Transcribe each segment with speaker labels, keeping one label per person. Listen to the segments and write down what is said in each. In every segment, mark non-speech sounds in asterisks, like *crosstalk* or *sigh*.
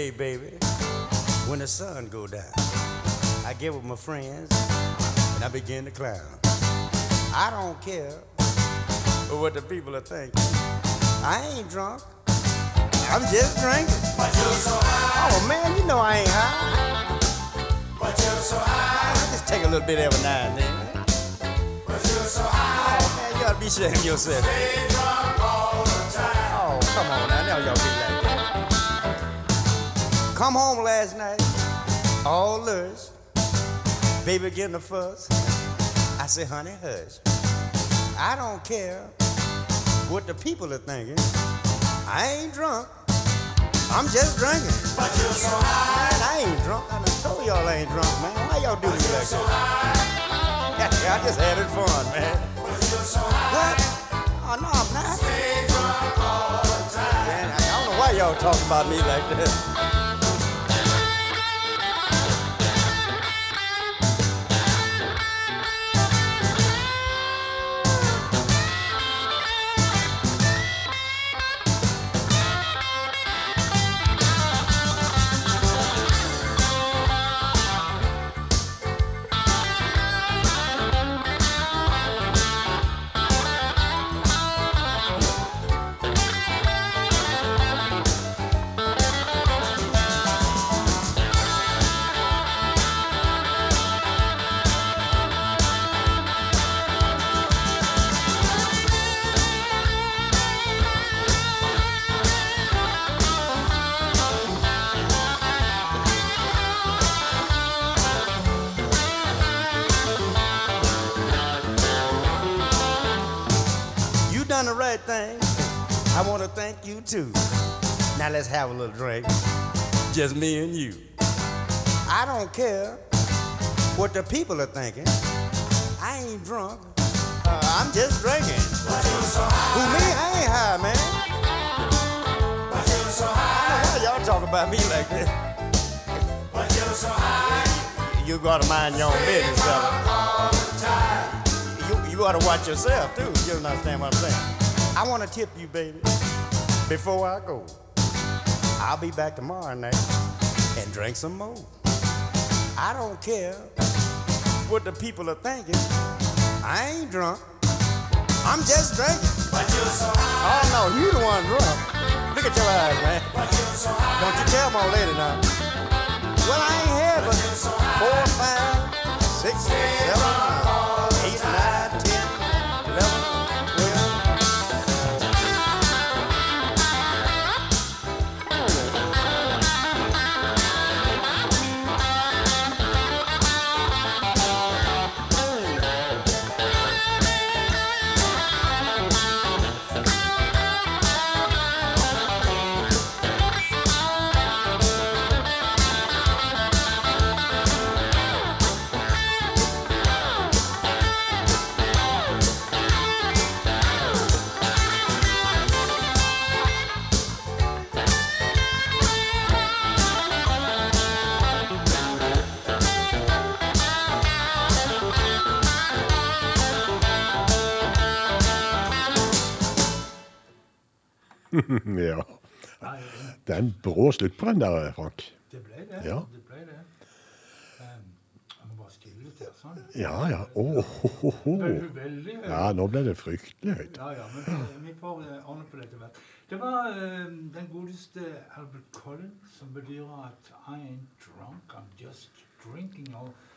Speaker 1: day, baby, when the sun go down, I get with my friends and I begin to clown. I don't care what the people are thinking. I ain't drunk. I'm just drinking.
Speaker 2: But you're so high.
Speaker 1: Oh man, you know I ain't high.
Speaker 2: But you're so high.
Speaker 1: I just take a little bit every now and then.
Speaker 2: But you're so oh, high.
Speaker 1: Oh man, you ought to be ashamed yourself.
Speaker 2: Stay drunk all the time.
Speaker 1: Oh, come on now, now y'all be like. Come home last night, all lush. Baby getting a fuss. I say, honey, hush. I don't care what the people are thinking. I ain't drunk. I'm just drinking.
Speaker 2: But you're so high.
Speaker 1: Man, I ain't drunk. I done told y'all I ain't drunk, man. Why y'all do me like
Speaker 2: So
Speaker 1: that?
Speaker 2: high. *laughs*
Speaker 1: I just having fun, man.
Speaker 2: But you're so high.
Speaker 1: What? Oh, no, I'm not.
Speaker 2: Stay drunk all the time.
Speaker 1: Man, I don't know why y'all talk about me like that. Too. Now let's have a little drink. Just me and you. I don't care what the people are thinking. I ain't drunk. Uh, I'm just drinking.
Speaker 2: But you're so high.
Speaker 1: Who me? I ain't high, man.
Speaker 2: But you're so high.
Speaker 1: Why y'all talk about me like that?
Speaker 2: But you're so high.
Speaker 1: You gotta mind your own business, fella.
Speaker 2: All the time.
Speaker 1: You, you gotta watch yourself too. You understand what I'm saying? I wanna tip you, baby. Before I go, I'll be back tomorrow night and drink some more. I don't care what the people are thinking. I ain't drunk. I'm just drinking.
Speaker 2: But you're so high.
Speaker 1: Oh no, you the one drunk. Look at your eyes, man.
Speaker 2: But you're so high.
Speaker 1: Don't you tell my lady now. Well, I ain't had but four, five, six, seven, *laughs*
Speaker 3: ja. Det er en brå slutt på den der, Frank.
Speaker 4: Det ble det.
Speaker 3: Ja.
Speaker 4: det, ble det. Um, jeg må bare stille litt her, sånn.
Speaker 3: Ja, ja. Oh, ho.
Speaker 4: Ble veldig høyt.
Speaker 3: Ja, nå ble det fryktelig høyt.
Speaker 4: Ja, ja, men vi- vi får eh, ordne på dette hvert. Det var eh, den godeste Albert Collins som bedyrer at I ain't drunk, I'm just drinking. Og eh,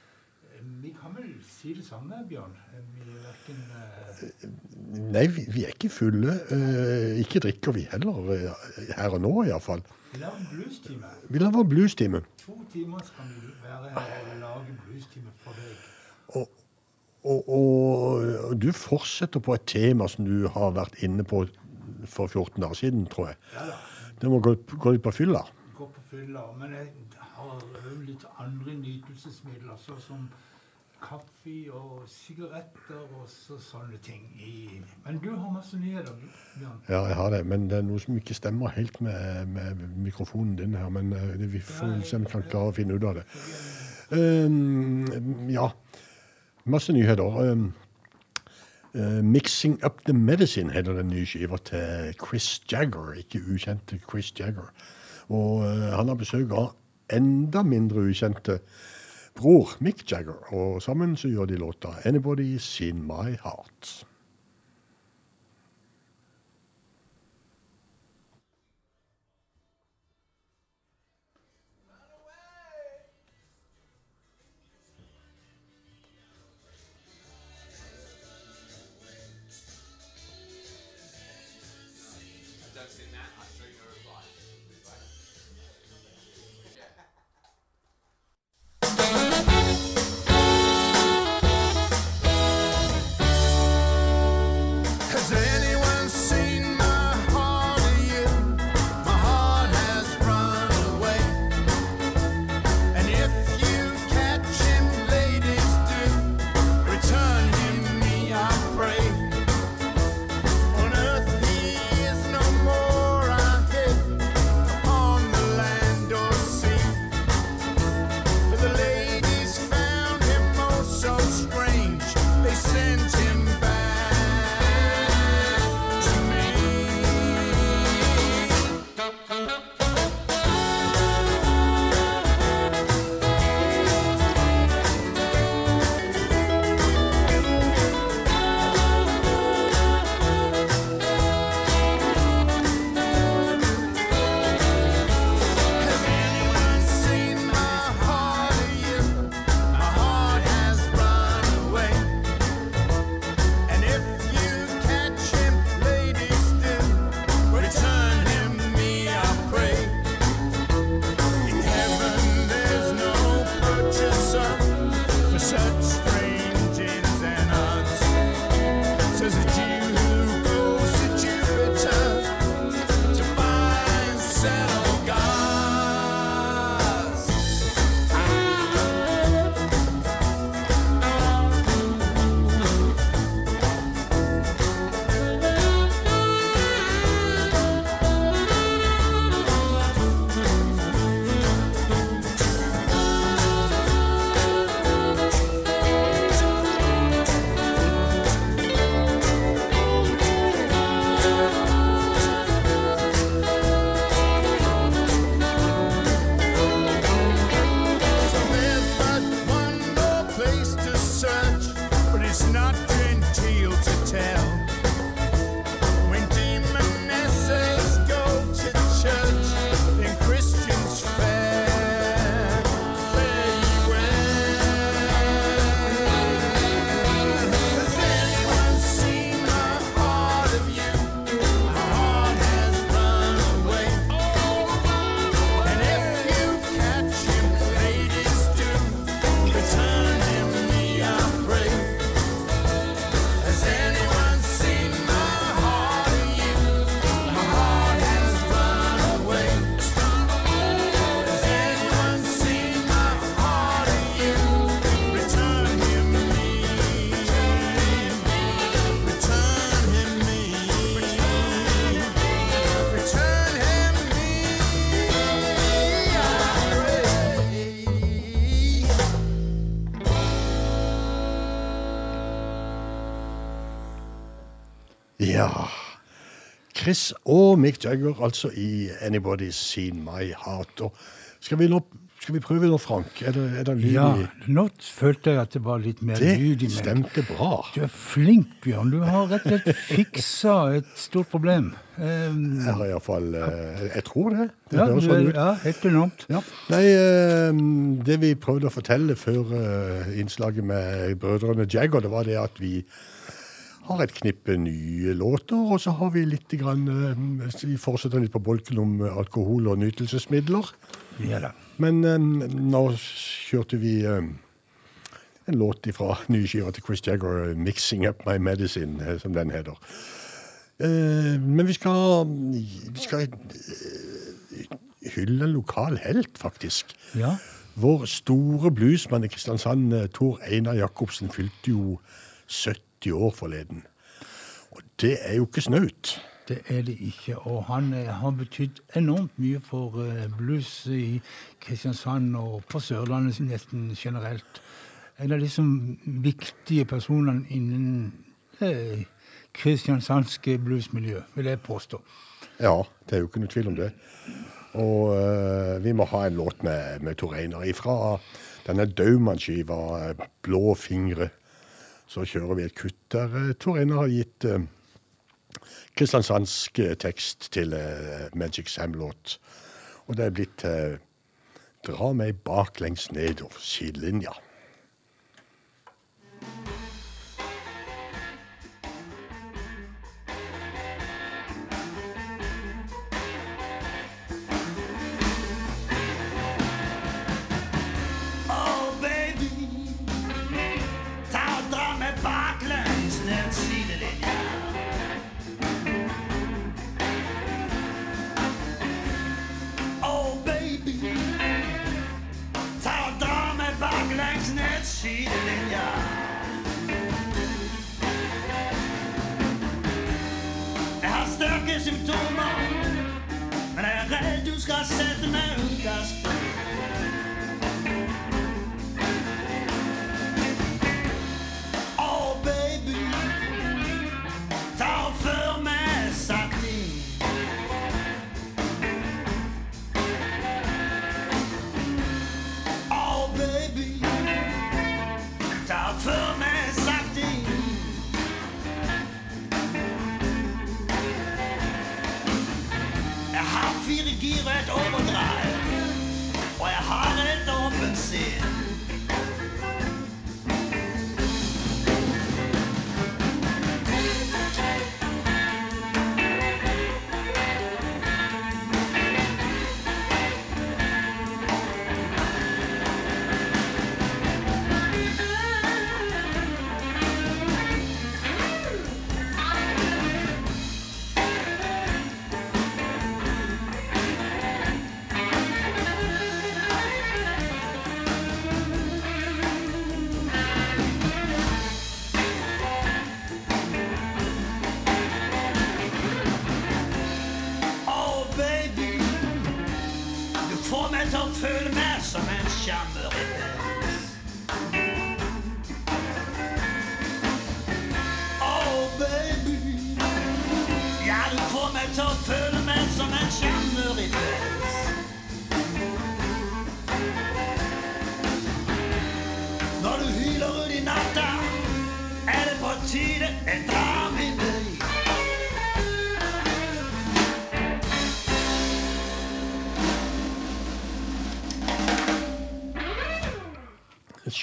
Speaker 4: vi kan vel si det samme, Bjørn. Vi er verken eh,
Speaker 3: Nei, vi, vi er ikke fulle. Eh, ikke drikker vi heller, eh, her og nå iallfall.
Speaker 4: Vi lager en bluestime.
Speaker 3: Vi lager bluestime.
Speaker 4: To timer skal vi være og lage bluestime for deg.
Speaker 3: Og, og, og du fortsetter på et tema som du har vært inne på for 14 dager siden, tror jeg.
Speaker 4: Ja da.
Speaker 3: Det må gå, gå litt på fylla.
Speaker 4: Gå på fylla. Men jeg har litt andre nytelsesmidler, sånn som kaffe og sigaretter og så, sånne ting. I. Men du har masse nyheter, Bjørn.
Speaker 3: Ja, jeg har det, men det er noe som ikke stemmer helt med, med mikrofonen din her. Men eh, det, vi får se om vi kan klare å finne ut av det. Um, ja, masse nyheter. Um, uh, 'Mixing Up The Medicine' heter den nye skiva til Chris Jagger. Ikke ukjente Chris Jagger.
Speaker 5: Og uh, han har besøk av enda mindre ukjente bror Mick Jagger. Og sammen så gjør de låta 'Anybody Seen My Heart'. Chris og Mick Jagger, altså i 'Anybody's Seen My Heart'. Og skal, vi nå, skal vi prøve nå, Frank? Er det, er det lyd
Speaker 4: Ja,
Speaker 5: i
Speaker 4: nå følte jeg at det var litt mer lyd
Speaker 5: Det
Speaker 4: i meg.
Speaker 5: stemte bra.
Speaker 4: Du er flink, Bjørn. Du har rett og slett fiksa et stort problem. Um,
Speaker 5: Jeg har iallfall uh, Jeg tror det. Det
Speaker 4: ja,
Speaker 5: høres sånn ut.
Speaker 4: ja, helt enormt.
Speaker 5: Ja. Nei, uh, det vi prøvde å fortelle før uh, innslaget med brødrene Jagger, det var det at vi har et knippe nye låter, og så har vi litt grann, eh, Vi fortsetter litt på bolken om eh, alkohol og nytelsesmidler.
Speaker 4: Ja.
Speaker 5: Men eh, nå kjørte vi en låt fra nye skiva til Chris Jagger, 'Mixing Up My Medicine', som den heter. Men vi skal, vi skal hylle en lokal helt, faktisk.
Speaker 4: Ja.
Speaker 5: Vår store bluesmann i Kristiansand, Tor Einar Jacobsen, fylte jo 70 år forleden. Og det er jo ikke snaut.
Speaker 4: Det er det ikke. Og han eh, har betydd enormt mye for eh, blues i Kristiansand og på Sørlandet nesten generelt. En av de som viktige personene innen eh, kristiansandske bluesmiljø, vil jeg påstå.
Speaker 3: Ja, det er jo ikke noe tvil om det. Og eh, vi må ha en låt med, med Tor Einar ifra denne Daumann-skiva, 'Blå fingre'. Så kjører vi et kutt der eh, Tor Einar har gitt eh, kristiansandsk eh, tekst til Magic Sam-låt. Og det er blitt 'Dra meg baklengs nedover sidelinja'.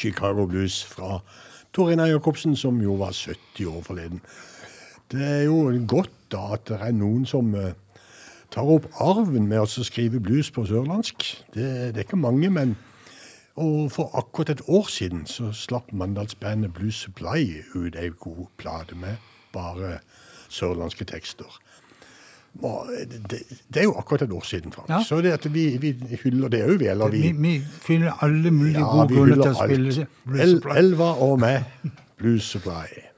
Speaker 3: Chicago Blues fra Torina Jacobsen, som jo var 70 år forleden. Det er jo godt da at det er noen som eh, tar opp arven med å skrive blues på sørlandsk. Det, det er ikke mange, men og for akkurat et år siden så slapp Mandalsbandet Blues Supply ut ei god plate med bare sørlandske tekster. Det, er jo akkurat et år siden, Frank.
Speaker 4: Ja.
Speaker 3: Så det at vi, vi hyller det òg, vi. Eller vi,
Speaker 4: Vi, vi finner alle mulige
Speaker 3: ja,
Speaker 4: gode grunner til å spille. Blues
Speaker 3: El, Elva og meg, Blues Supply.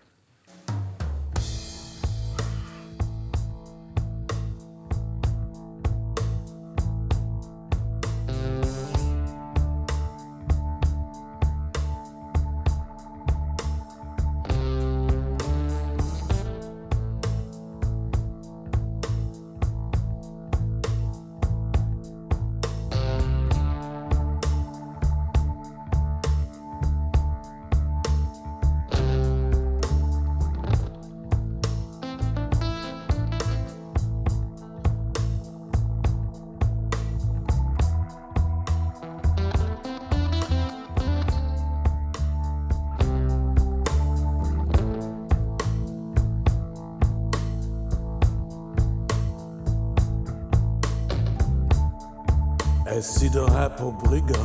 Speaker 6: Jeg sitter her på brygga.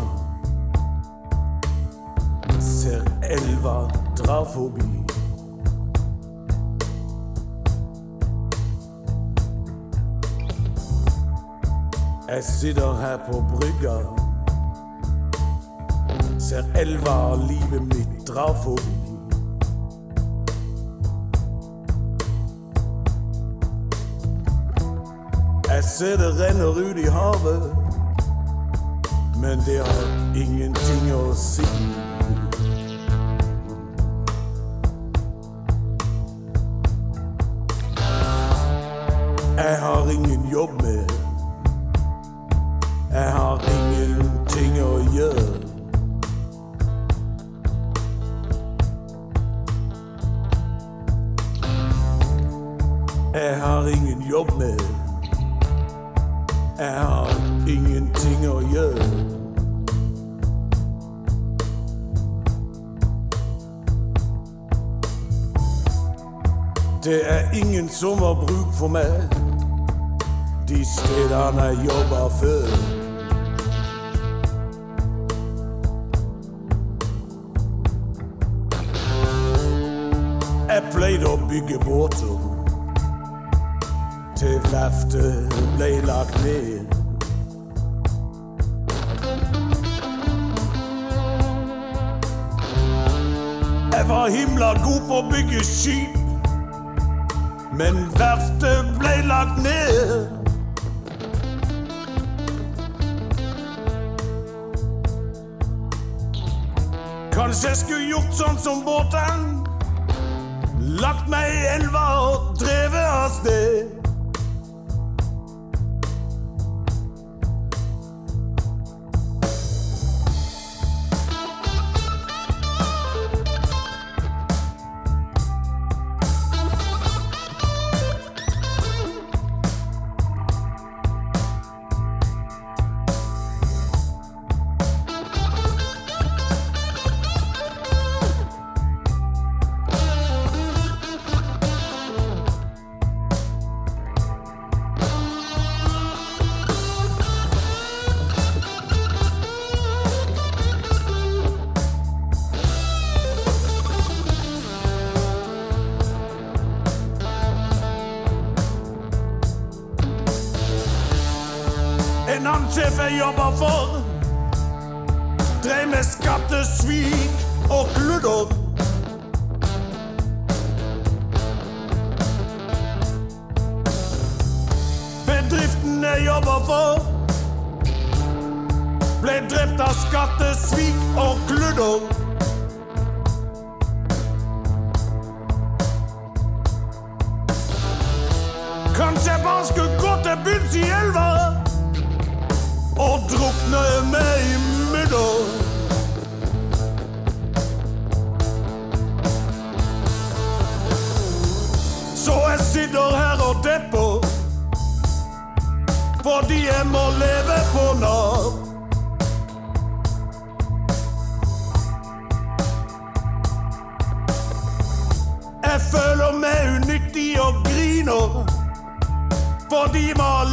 Speaker 6: Ser elva dra forbi. Jeg sitter her på brygga. Ser elva og livet mitt dra forbi. Jeg ser det renner ut i havet men det har ingenting å si. Jeg har ingen jobb med. Jeg har ingenting å gjøre. Ingen som har bruk for meg de stedene jeg jobba før. Jeg pleide å bygge båter til verftet ble lagt ned. Jeg var himla god på å bygge skip, men verftet ble lagt ned. Kanskje jeg skulle gjort sånn som båten. Lagt meg i elva og drevet av sted. Sjef jeg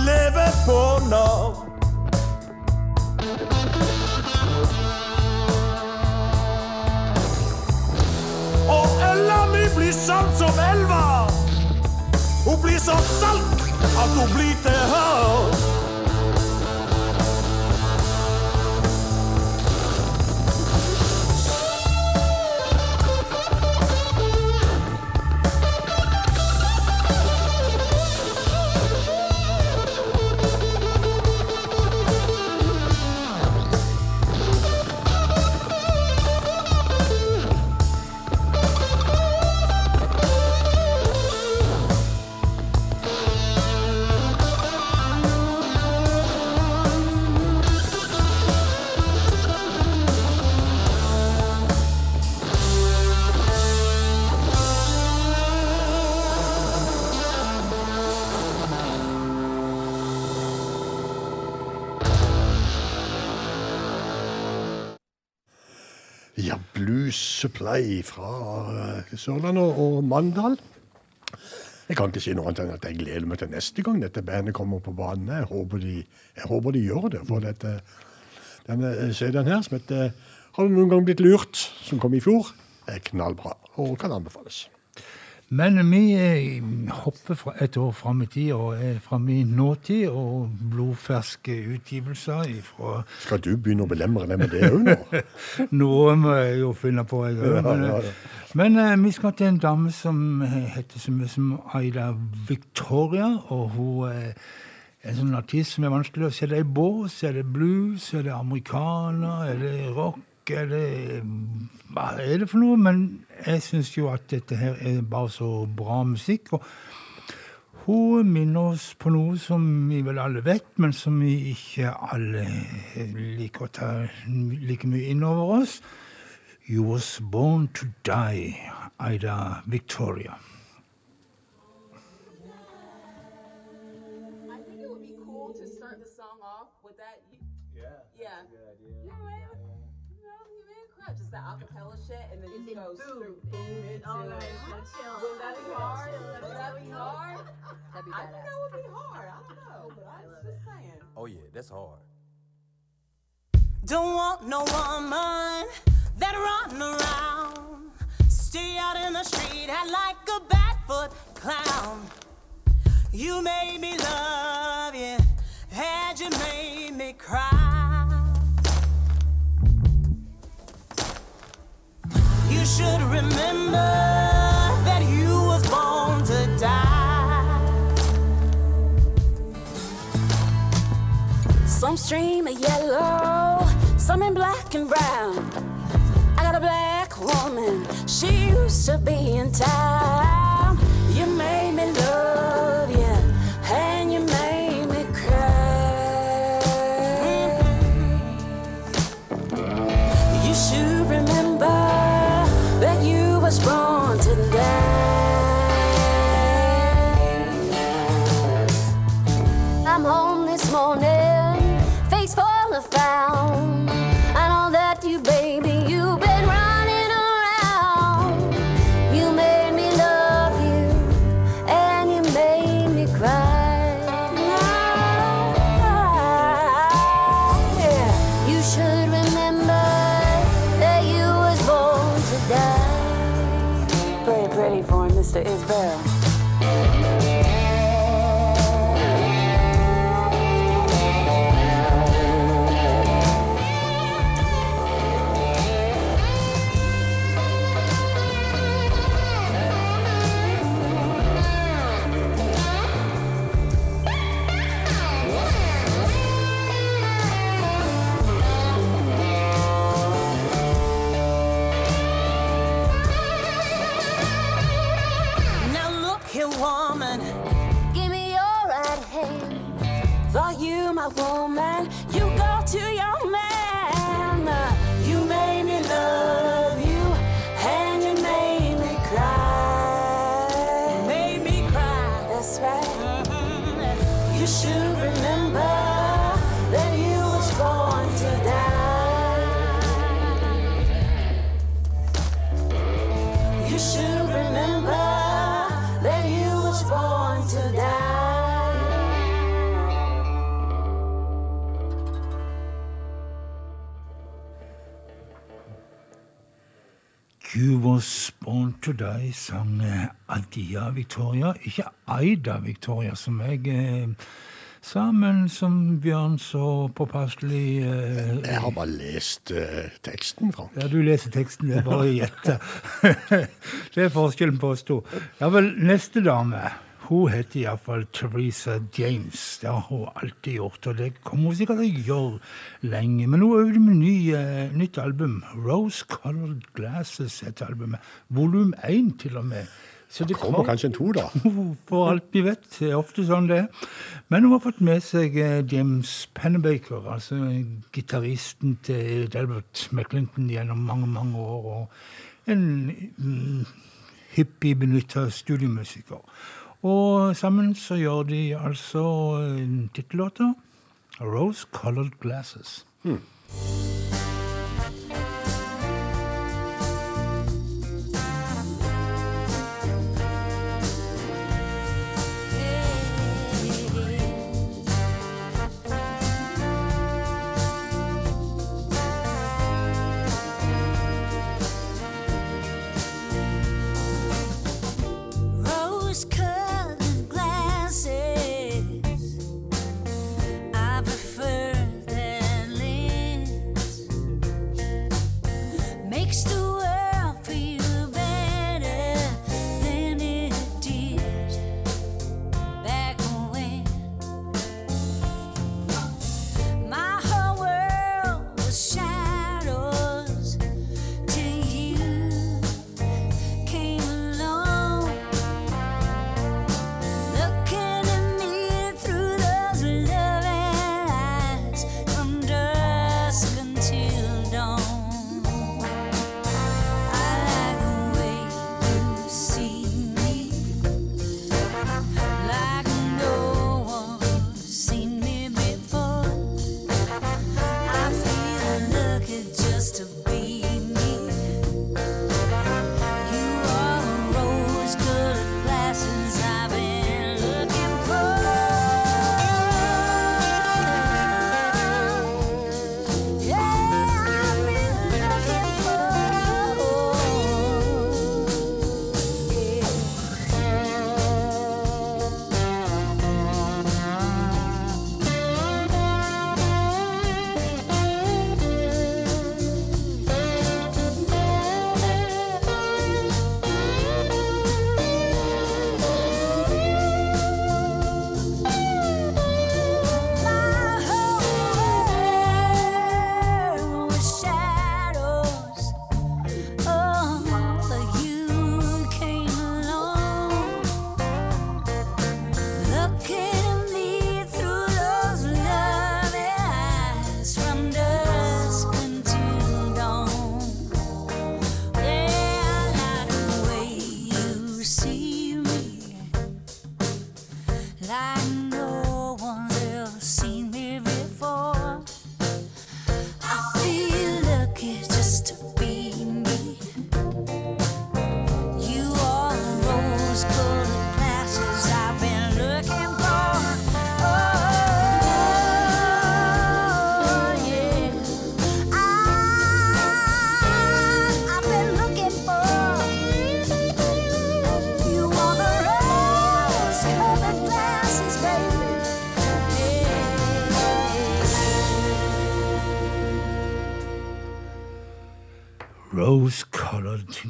Speaker 6: leve på Nav. Og Ella mi blir sånn som elva. Hun blir så salt at hun blir til hav.
Speaker 3: Blues fra eh, Sørlandet og- Mandal. Jeg kan ikke si noe annet enn at jeg gleder meg til neste gang dette bandet kommer på banen. Jeg håper de, jeg håper de gjør det. For dette, denne CD-en her, som heter 'Har du noen gang blitt lurt?', som kom i fjor, er knallbra og kan anbefales.
Speaker 4: Men vi eh, hopper fra et år fram i tid og er framme i nåtid og blodferske utgivelser ifra
Speaker 3: Skal du begynne å belemre meg med det òg nå? *laughs*
Speaker 4: Noe må jeg jo finne på, jeg òg. Men,
Speaker 3: ja,
Speaker 4: ja,
Speaker 3: ja.
Speaker 4: men uh, vi skal til en dame som heter så mye som Aida Victoria. Og hun eh, er en sånn artist som er vanskelig å se det i bås. Er det blues? Er det amerikaner? Er det rock? Er det Hva er det for noe? Men jeg syns jo at dette her er bare så bra musikk. og Hun minner oss på noe som vi vel alle vet, men som vi ikke alle liker å ta like mye inn over oss. You was born to die, Ida Victoria.
Speaker 7: Boom.
Speaker 8: Oh, chill.
Speaker 7: Would that be hard? Would that be hard?
Speaker 8: That'd be
Speaker 7: I think that would be hard. I don't know, but I was just saying.
Speaker 1: Oh yeah, that's hard.
Speaker 9: Don't want no woman that run around. Stay out in the street, act like a barefoot clown. You made me love you, and you made me cry. You should remember that you was born to die. Some stream of yellow, some in black and brown. I got a black woman, she used to be in town. You made me love for Mr.
Speaker 4: sang eh, Adia Victoria. Ikke Aida Victoria, som jeg eh, sa, men som Bjørn så påpasselig eh,
Speaker 3: Jeg har bare lest eh, teksten, Frank.
Speaker 4: Ja, du leser teksten, det er bare å gjette. *laughs* det er forskjellen på oss to. Ja vel, neste dame. Hun heter iallfall Teresa James. Det har hun alltid gjort, og det kommer hun sikkert til å gjøre lenge. Men hun øvde med ny, eh, nytt album. Rose Colored Glasses heter albumet. Volum én, til og med. Så det
Speaker 3: Kommer kanskje en to, da. *laughs*
Speaker 4: for alt vi vet. Det er ofte sånn det er. Men hun har fått med seg eh, James Pennebaker, altså gitaristen til Delbert McClinton gjennom mange, mange år. Og en mm, hippie benytta studiomusiker. Og sammen så gjør de altså eh, tittellåta 'Rose Colored Glasses'.
Speaker 9: Rose-colored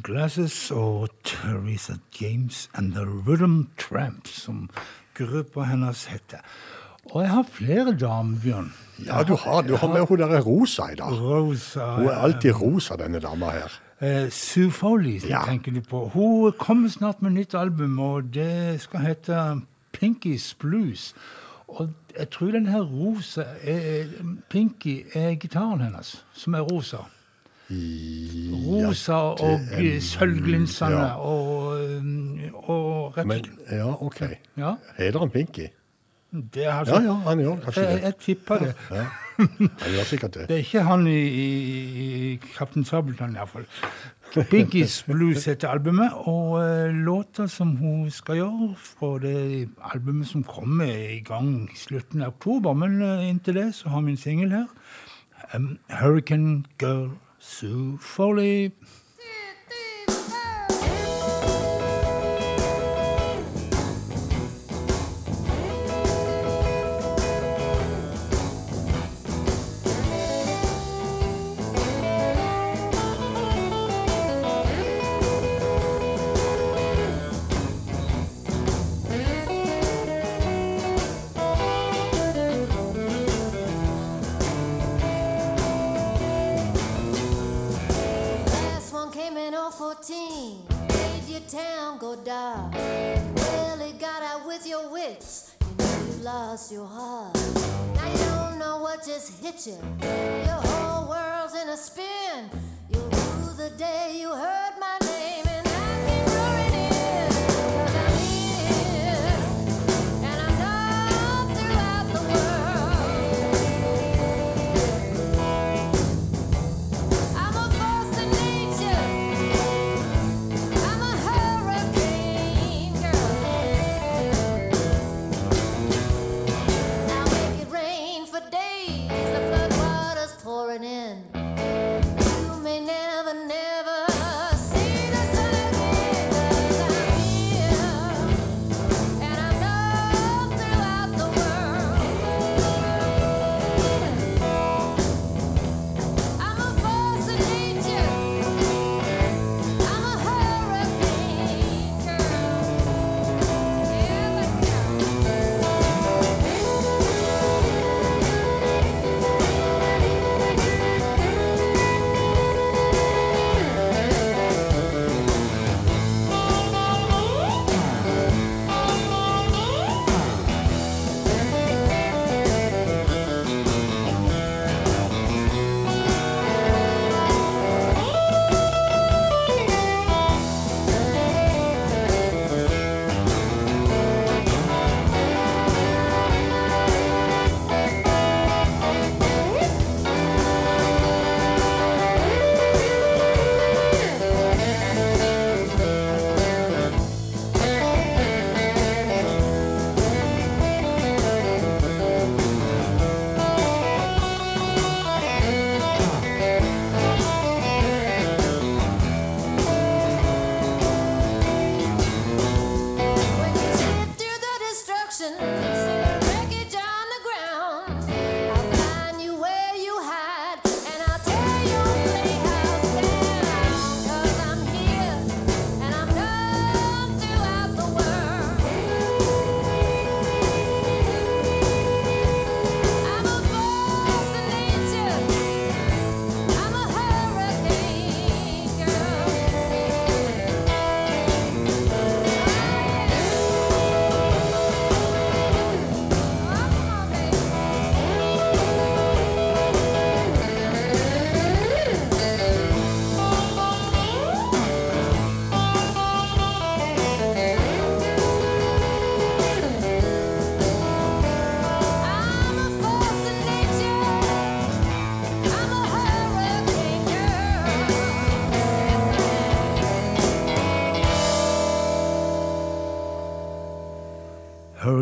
Speaker 9: Glasses
Speaker 4: og Teresa James and The Rhythm Tramp, som gruppa hennes heter. Og jeg har flere damer, Bjørn.
Speaker 3: Ja, du har, du har med hun der rosa i dag.
Speaker 4: Rosa
Speaker 3: Hun er alltid rosa, denne dama her.
Speaker 4: Eh, Sue Foley,
Speaker 3: Ja.
Speaker 4: tenker du på. Hun kommer snart med nytt album, og det skal hete Pinky's Blues. Og jeg tror den her rosa er, Pinky er gitaren hennes, som er rosa. Rosa og
Speaker 3: er-
Speaker 4: sølvglinsende
Speaker 3: ja.
Speaker 4: og, um, og rett
Speaker 3: Men, ja, OK.
Speaker 4: Ja,
Speaker 3: Heter han Pinky?
Speaker 4: det har
Speaker 3: Ja, ja, han gjør kanskje det.
Speaker 4: jeg tipper det.
Speaker 3: Ja. Han gjør sikkert det. *laughs*
Speaker 4: Det er ikke han i, i, i Kaptein Sabeltann, iallfall. Pinky's Blues heter albumet, og uh, låta som hun skal gjøre fra det albumet som kommer i gang i slutten av oktober, men eh, inntil det så har vi en singel her. Um, Hurricane Girl Sue Foley.
Speaker 8: Dark. Really got out with your wits. You know you lost your heart. Now you don't know what just hit you. Your whole world's in a spin. You'll rue the day you heard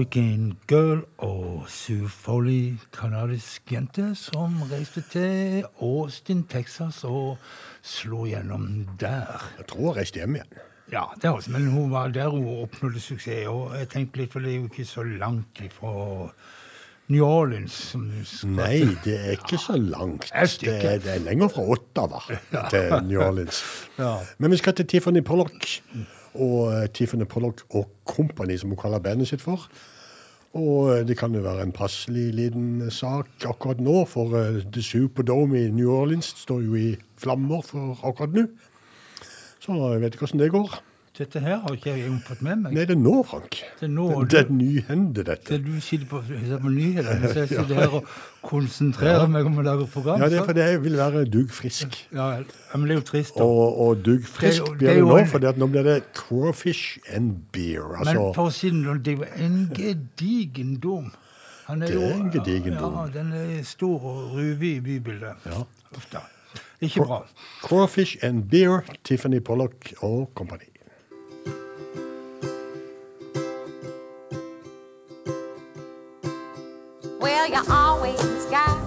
Speaker 8: Hurricane Girl
Speaker 4: og Sue Foley, kanadisk jente, som reiste til Austin, Texas og slo gjennom der.
Speaker 3: Jeg tror hun reiste hjem igjen.
Speaker 4: Ja, det også, men hun var der hun oppnådde suksess. Og jeg tenkte litt, for det er jo ikke så langt ifra New Orleans. Som skal
Speaker 3: Nei, det er ikke så langt. Det er, det er lenger fra Ottawa *laughs* til New Orleans.
Speaker 4: Ja.
Speaker 3: Men vi skal til Tiffany Pollock. Og eh, Tiffany Pollock og Company, som hun kaller bandet sitt for. Og eh, det kan jo være en passelig liten sak akkurat nå, for eh, The Superdome i New Orleans står jo i flammer for akkurat nå. Så jeg vet ikke hvordan det går.
Speaker 4: Dette her har ikke jeg fått med meg.
Speaker 3: Nei, det er nå, Frank.
Speaker 4: Det er nå,
Speaker 3: det, det er
Speaker 4: du-
Speaker 3: nyhende, dette.
Speaker 4: Det du sitter på, på nyhetene, så jeg *laughs* sitter her og konsentrerer meg om å lage program.
Speaker 3: Ja, det er fordi jeg vil være duggfrisk.
Speaker 4: Ja, ja, men det er jo trist. da.
Speaker 3: Og, og
Speaker 4: Det er det
Speaker 3: blir
Speaker 4: er
Speaker 3: det nå, for nå blir det crawfish and beer.
Speaker 4: Men
Speaker 3: Altså,
Speaker 4: for å si det sånn, det er jo en gedigen dom. Han
Speaker 3: Det er en gedigen dom.
Speaker 4: Ja, den er stor og ruvig i bybildet.
Speaker 3: Ja.
Speaker 4: Da. Ikke bra.
Speaker 3: crawfish and beer, Tiffany Pollock og company.
Speaker 10: Well, you always got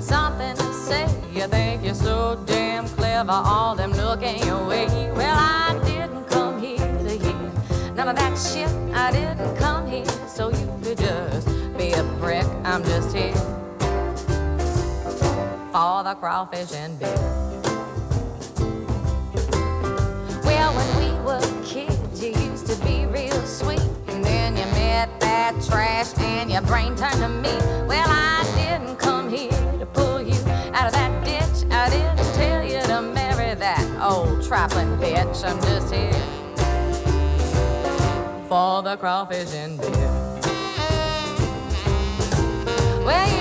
Speaker 10: something to say. You think you're so damn clever, all them looking your way. Well, I didn't come here to hear none of that shit. I didn't come here so you could just be a prick. I'm just here for the crawfish and beer. Trash and your brain turned to me. Well, I didn't come here to pull you out of that ditch. I didn't tell you to marry that old trifling bitch. I'm just here for the crawfish and beer. Well,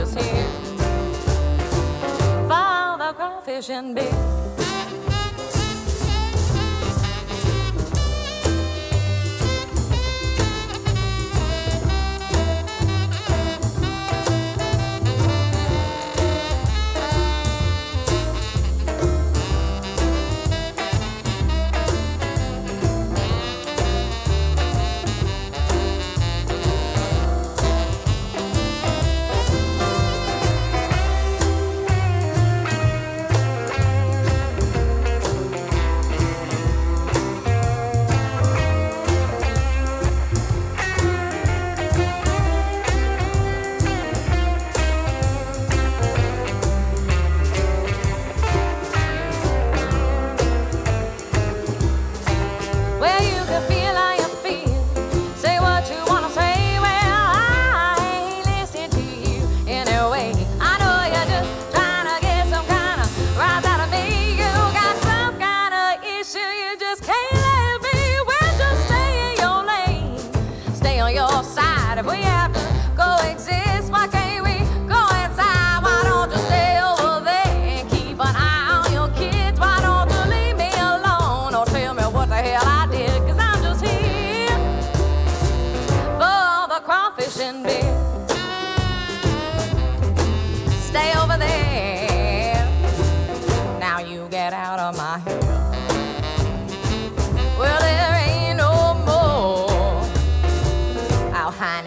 Speaker 10: just here for the crawfish and beer.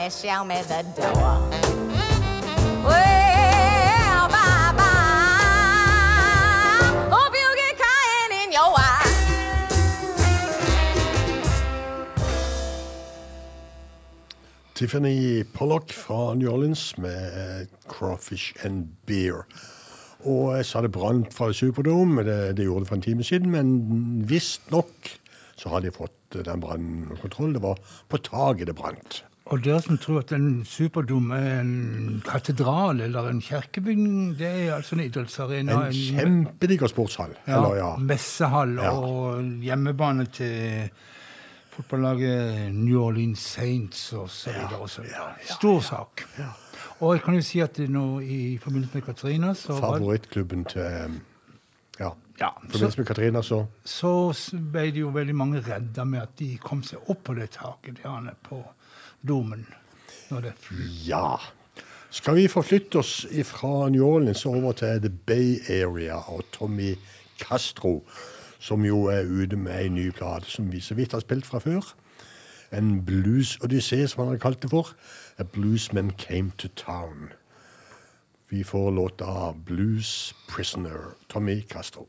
Speaker 10: Honey, show me the door.
Speaker 3: Tiffany Pollock fra New Orleans med Crawfish and Beer. Og jeg sa det brant fra Superdome, det, det gjorde det for en time siden, men visstnok så har de fått den brannen kontroll. Det var på taket det brant.
Speaker 4: Og dere som tror at en superdom er en katedral eller en kirkebygning, det er altså en idrettsarena.
Speaker 3: En kjempediger sportshall.
Speaker 4: ja,
Speaker 3: Eller, ja.
Speaker 4: messehall
Speaker 3: Ja.
Speaker 4: og hjemmebane til fotballaget New Orleans Saints og så videre. Stor sak. Og jeg kan jo si at nå i forbindelse med Katrina så,
Speaker 3: Favorittklubben til um, Ja.
Speaker 4: ja,
Speaker 3: forbindelse med Katrina, så
Speaker 4: så ble det jo veldig mange redda med at de kom seg opp på det taket der han er på domen.
Speaker 3: Ja.
Speaker 11: Skal vi forflytte oss fra New Orleans over til The Bay Area og Tommy Castro, som jo er ute med ei ny plate som vi så vidt har spilt fra før. En blues-odyssé, som han har kalt det for. A Bluesman Came to Town. Vi får låta Blues Prisoner, Tommy Castro.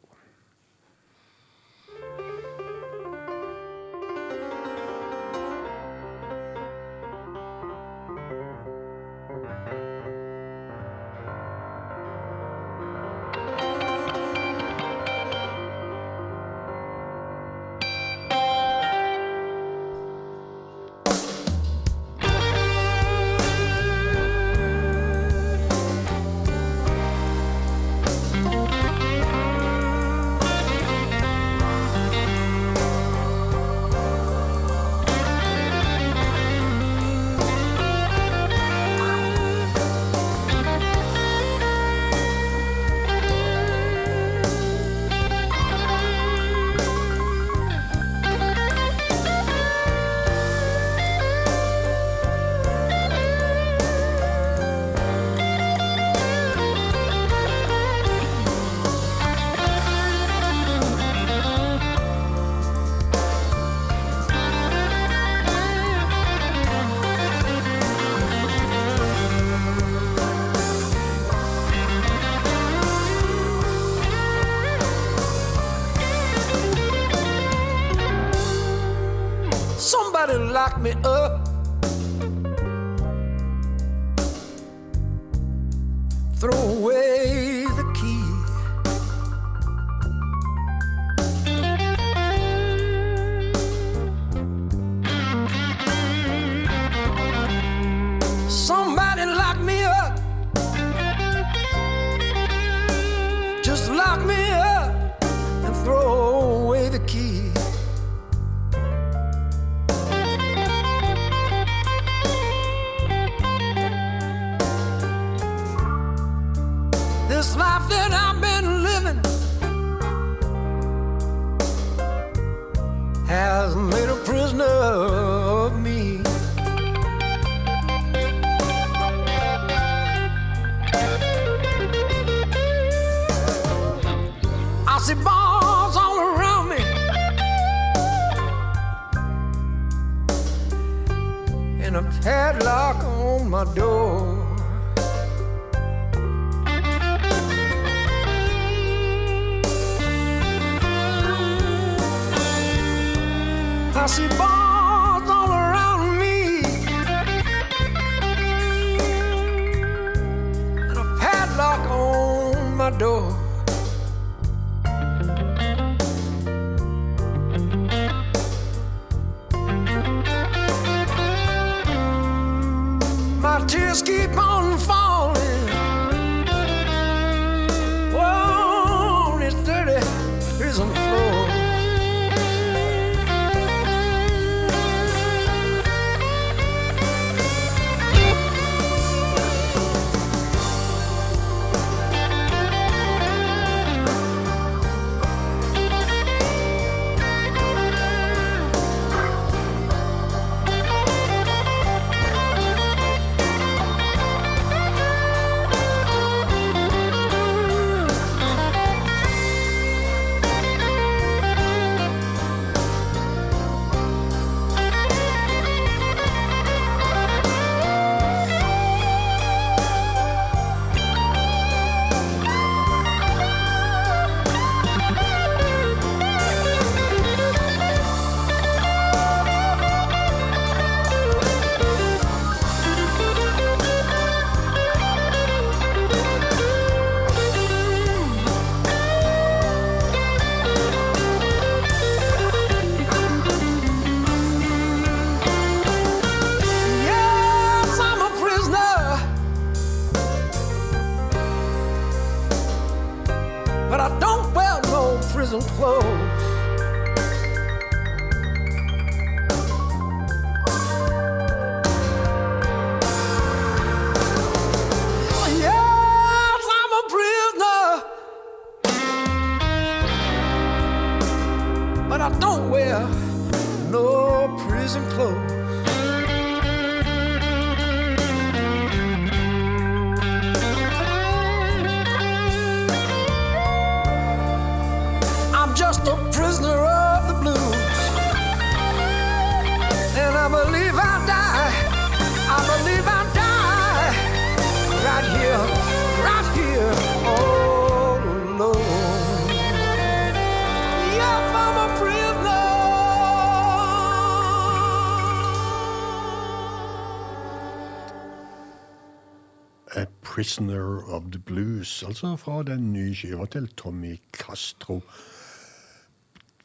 Speaker 12: Prisoner of
Speaker 3: the Blues, altså fra den nye skiva til Tommy Castro.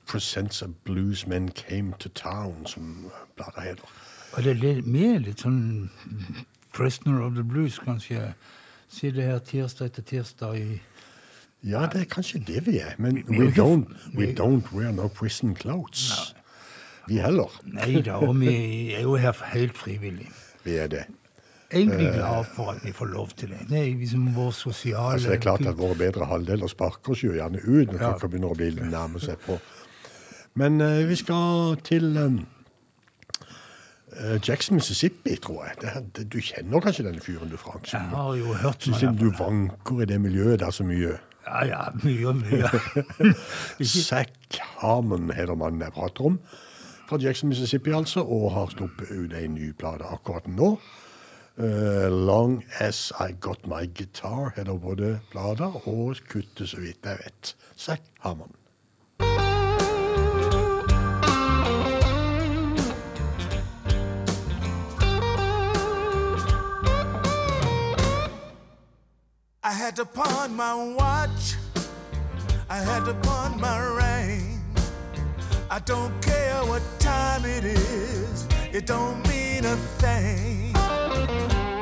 Speaker 3: Presents a Bluesmen Came to Town, som bladet heter.
Speaker 4: Og det er mer litt sånn Prisoner of the Blues, kanskje. Si det her tirsdag etter tirsdag i
Speaker 3: Ja, det er kanskje det vi er, men we don't, we don't wear no prison clothes. Vi heller.
Speaker 4: Nei da, og vi er jo her helt frivillig. *laughs*
Speaker 3: Vi er det.
Speaker 4: Egentlig glad for at vi får lov til det. Det er liksom vår sosiale
Speaker 3: Altså, det er klart at våre bedre halvdeler sparker oss jo gjerne ut når
Speaker 4: Ja.
Speaker 3: klokka begynner å bli nærme seg på. Men uh, vi skal til um, Jackson, Mississippi, tror jeg. Det, det, du kjenner kanskje denne fyren, du, Frank?
Speaker 4: Jeg har jo hørt
Speaker 3: som
Speaker 4: meg
Speaker 3: du vanker i det miljøet der så mye.
Speaker 4: Ja, ja, mye og mye. *laughs*
Speaker 3: Zack Harmon heter mannen jeg prater om. Fra Jackson, Mississippi, altså, og har sluppet ut ei ny plate akkurat nå. Eh, Long As I Got My Guitar heter både plata og kuttet, så vidt jeg vet. Zack Harmon.
Speaker 2: I had to pawn my watch. I had to pawn my ring. I don't care what time it is. It don't mean a thing.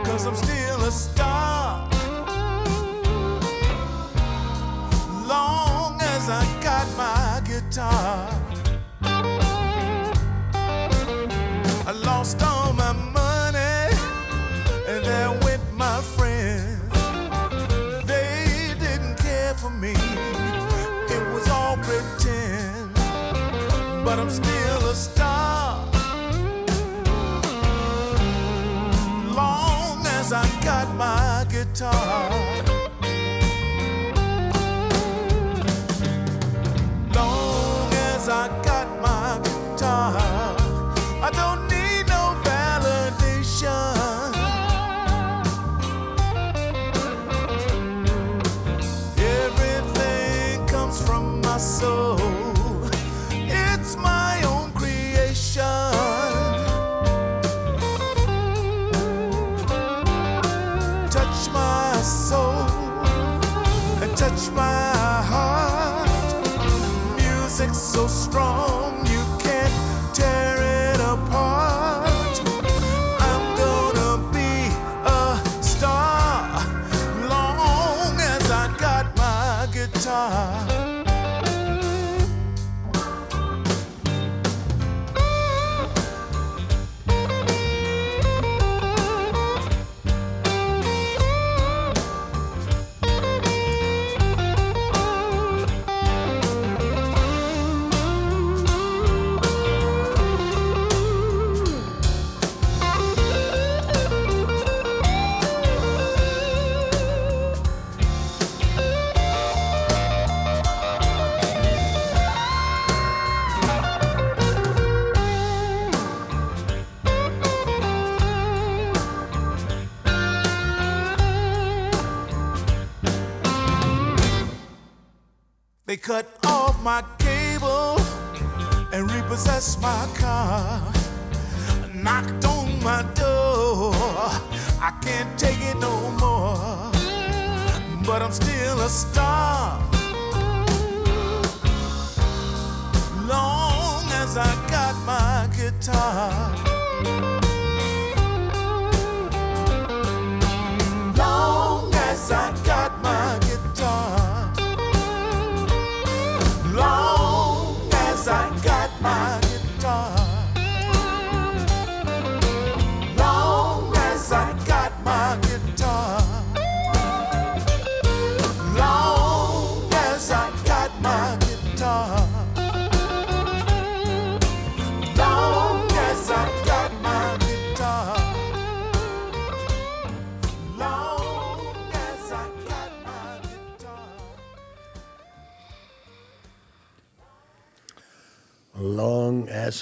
Speaker 2: Cause I'm still a star. Long as I got my guitar. I lost all my money. And there went my friends. They didn't care for me. It was all pretend. But I'm still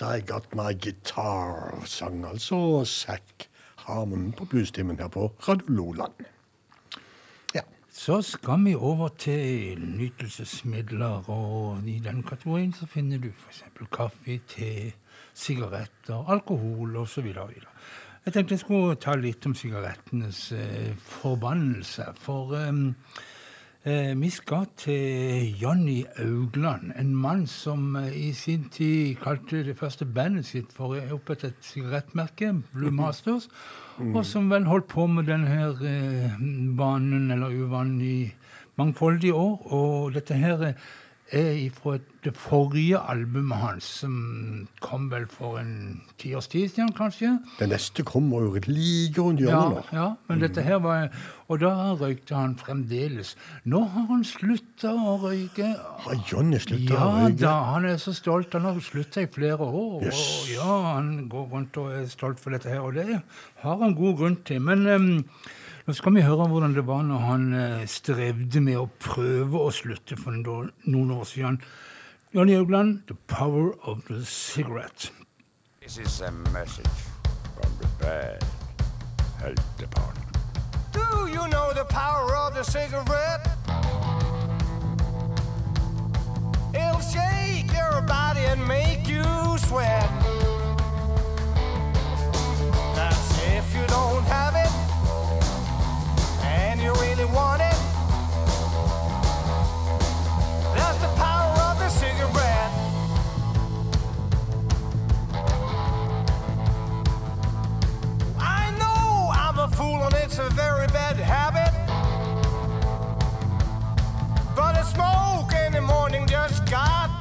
Speaker 2: Long I Got My Guitar,
Speaker 3: sang altså Zack Harmon på bluestimen her på Radio Loland.
Speaker 4: Så skal vi over til nytelsesmidler, og i den kategorien så finner du f.eks. kaffe, te, sigaretter, alkohol osv. Jeg tenkte jeg skulle ta litt om sigarettenes eh, forbannelse. For eh, vi skal til Johnny Augland, en mann som eh, i sin tid kalte det første bandet sitt for å opprette et sigarettmerke, Blue Masters, og som vel holdt på med denne eh, vanen eller uvanen i mangfoldige år. Og dette her er fra det forrige albumet hans, som kom vel for en tiårs tid siden, kanskje.
Speaker 3: Det neste kommer jo like rundt hjørnet Ja,
Speaker 4: ja, men dette her var Og da røykte han fremdeles. Nå har han slutta å røyke.
Speaker 3: Har Johnny slutta
Speaker 4: Ja
Speaker 3: å røyke?
Speaker 4: da, han er så stolt. Han har slutta i flere år.
Speaker 3: Yes.
Speaker 4: Og ja, han går rundt og er stolt for dette her, og det har han god grunn til. Men um, nå skal vi høre hvordan det var når han eh, strevde med å prøve å slutte for noen år siden. Johnny Haugland, 'The Power of the Cigarette'.
Speaker 13: This is a message from the bad health department.
Speaker 2: Do you know the power of the cigarette? It'll shake your body and make you sweat. That's if you don't have it and you really want it. It's a very bad habit. But a smoke in the morning just got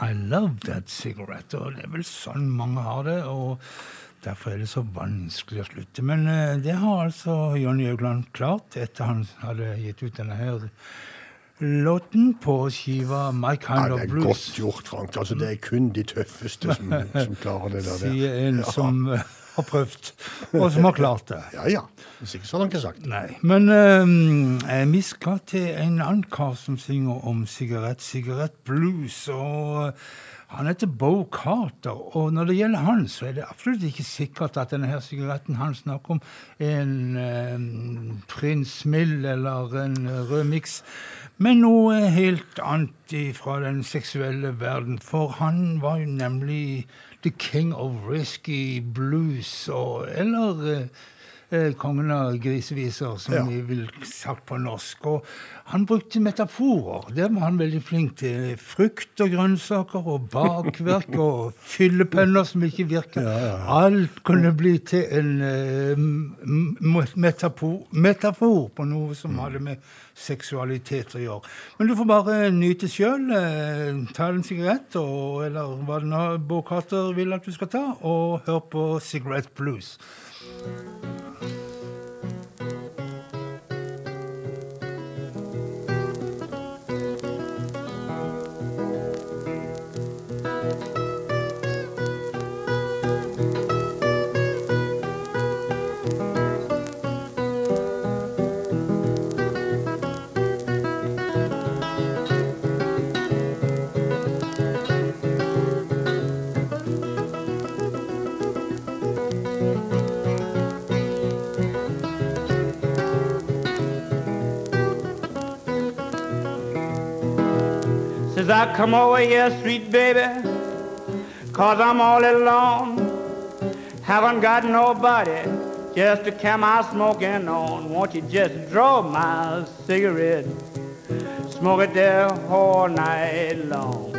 Speaker 4: I love that cigarette. Og det er vel sånn mange har det, og derfor er det så vanskelig å slutte. Men uh, det har altså Johnny Haugland klart etter han hadde gitt ut denne her låten på skiva My Kind
Speaker 3: Ja,
Speaker 4: Kind
Speaker 3: det er godt gjort, Frank. Altså, det er kun de tøffeste som, *laughs* som klarer det der.
Speaker 4: Sier en
Speaker 3: Ja.
Speaker 4: som eh, har prøvd, og som har klart det.
Speaker 3: Ja, ja. Hvis ikke så hadde han ikke sagt det.
Speaker 4: Nei. Men um, vi skal til en annen kar som synger om sigarett, sigarettblues. Og eh, han heter Bo Carter. Og når det gjelder han, så er det absolutt ikke sikkert at denne her sigaretten han snakker om, er en eh, Prins Mill eller en rød miks. Men noe helt annet fra den seksuelle verden. For han var jo nemlig the king of risky blues, og, eller øh, eh, kongen av griseviser, som
Speaker 3: Ja.
Speaker 4: vi vil sagt på norsk. Og han brukte metaforer. Det var han veldig flink til. Frukt og grønnsaker og bakverk og fyllepenner som ikke virker. Alt kunne bli til en eh, metafor, metafor på noe som hadde med seksualitet å gjøre. Men du får bare nyte sjøl. Eh, ta en sigarett, og, eller hva det nå Bård vil at du skal ta, og hør på Cigarette Blues.
Speaker 14: I come over here, sweet baby, cause I'm all alone. Haven't got nobody just to carry my smoking on. Won't you just draw my cigarette? Smoke it there all night long.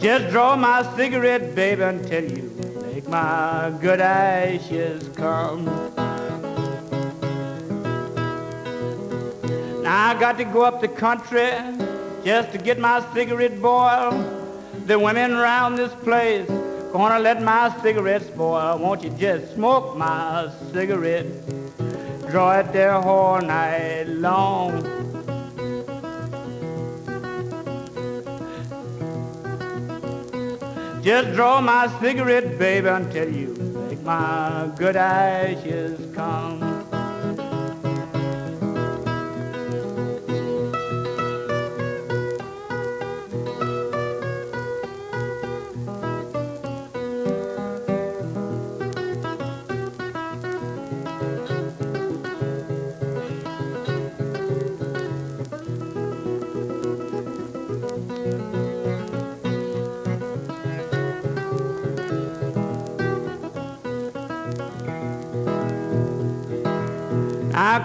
Speaker 14: Just draw my cigarette, baby, until you make my good ashes come. Now I got to go up the country just to get my cigarette boiled. The women around this place gonna let my cigarette spoil. Won't you just smoke my cigarette? Draw it there all night long. Just draw my cigarette, baby, until you make my good ashes come.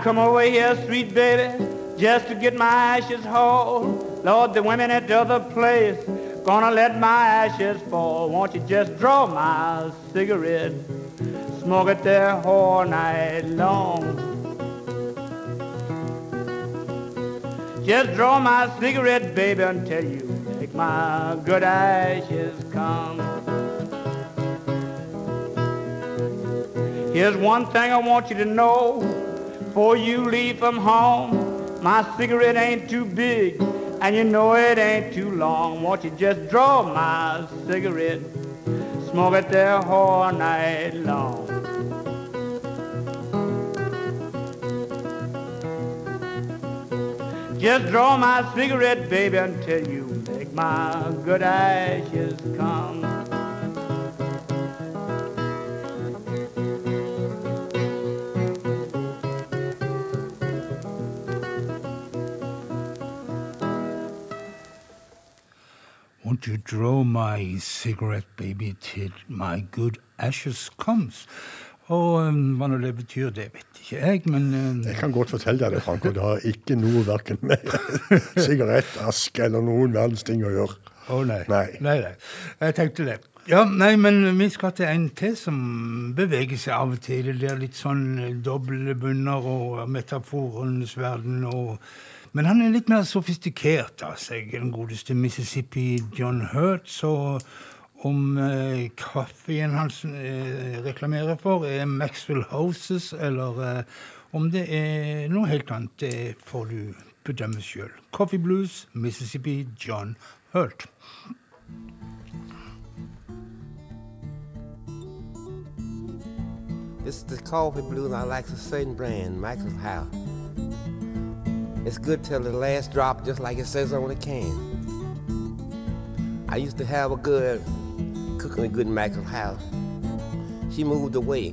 Speaker 14: Come over here, sweet baby, just to get my ashes whole. Lord, the women at the other place gonna let my ashes fall. Won't you just draw my cigarette, smoke it there all night long. Just draw my cigarette, baby, until you make my good ashes come. Here's one thing I want you to know. Before you leave from home, my cigarette ain't too big, and you know it ain't too long. Won't you just draw my cigarette, smoke it there all night long. Just draw my cigarette, baby, until you make my good ashes come.
Speaker 4: Won't you draw my cigarette, baby, till my good ashes comes? Og um, hva nå det betyr, det vet ikke jeg, men um,
Speaker 3: Jeg kan godt fortelle deg det, Frank, og det har ikke noe verken med *laughs* sigarettaske eller noen verdens ting å gjøre.
Speaker 4: Å nei.
Speaker 3: Nei.
Speaker 4: nei. Nei, Jeg tenkte det. Ja, nei, men vi skal til en til som beveger seg av og til. Det er litt sånn eh, doble bunner og metaforenes verden og Men han er litt mer sofistikert av seg, den godeste Mississippi John Hurt. Så om eh, kaffen han eh, reklamerer for, er Maxwell Houses, eller eh, om det er noe helt annet, det får du bedømme sjøl. Coffee Blues, Mississippi John Hurt.
Speaker 15: This is the coffee blue I like the same brand, Maxwell House. It's good till the last drop, just like it says on the can. I used to have a good cooking a good Michael's House. She moved away.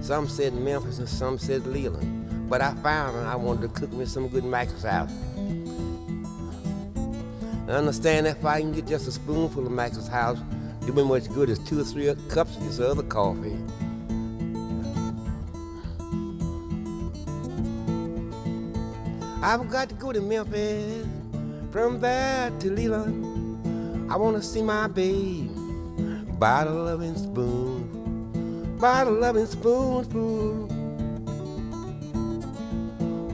Speaker 15: Some said Memphis and some said Leland. But I found her, I wanted to cook me some good Michael's House. I understand if I can get just a spoonful of Michael's House, do me much good as two or three cups of this other coffee. I've got to go to Memphis, from there to Leland. I want to see my babe by the loving spoon, by the loving spoonful.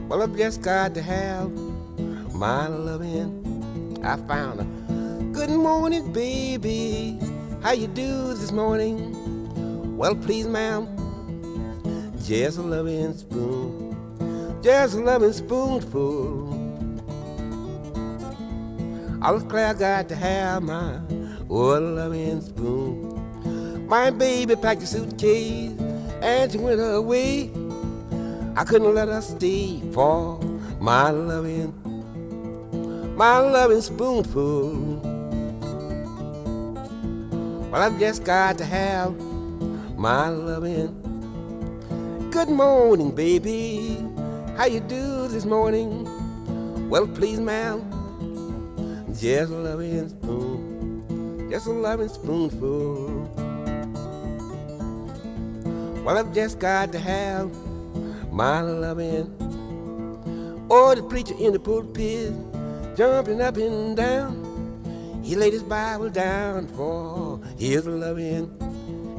Speaker 15: Well, I've just got to have my loving. I found her. Good morning, baby. How you do this morning? Well, please, ma'am. Just a loving spoon. Just a loving spoonful. I was glad I got to have my oh, loving spoon. My baby packed a suitcase and she went away. I couldn't let her stay for my loving, my loving spoonful. Well, I've just got to have my loving. Good morning, baby. How you do this morning? Well, please, ma'am. Just a loving spoon, just a loving spoonful. Well, I've just got to have my loving. Or the preacher in the pulpit, jumping up and down. He laid his Bible down for his loving.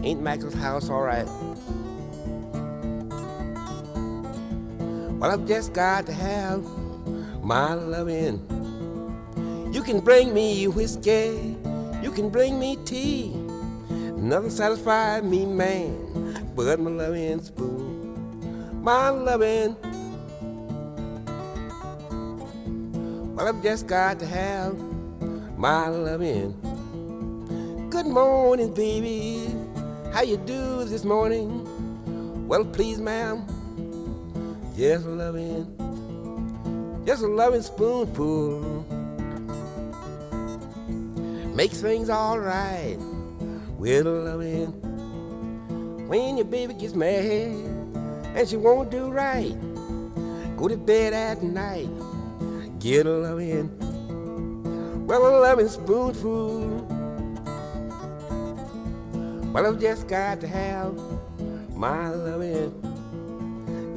Speaker 15: Ain't Michael's house all right? Well, I've just got to have my loving. You can bring me whiskey, you can bring me tea. Nothing satisfies me, man, but my loving spoon. My loving. Well, I've just got to have my loving. Good morning, baby. How you do this morning? Well, please, ma'am. Just a loving, just a loving spoonful makes things all right with a loving. When your baby gets mad and she won't do right, go to bed at night, get a loving. Well, a loving spoonful. Well, I've just got to have my loving.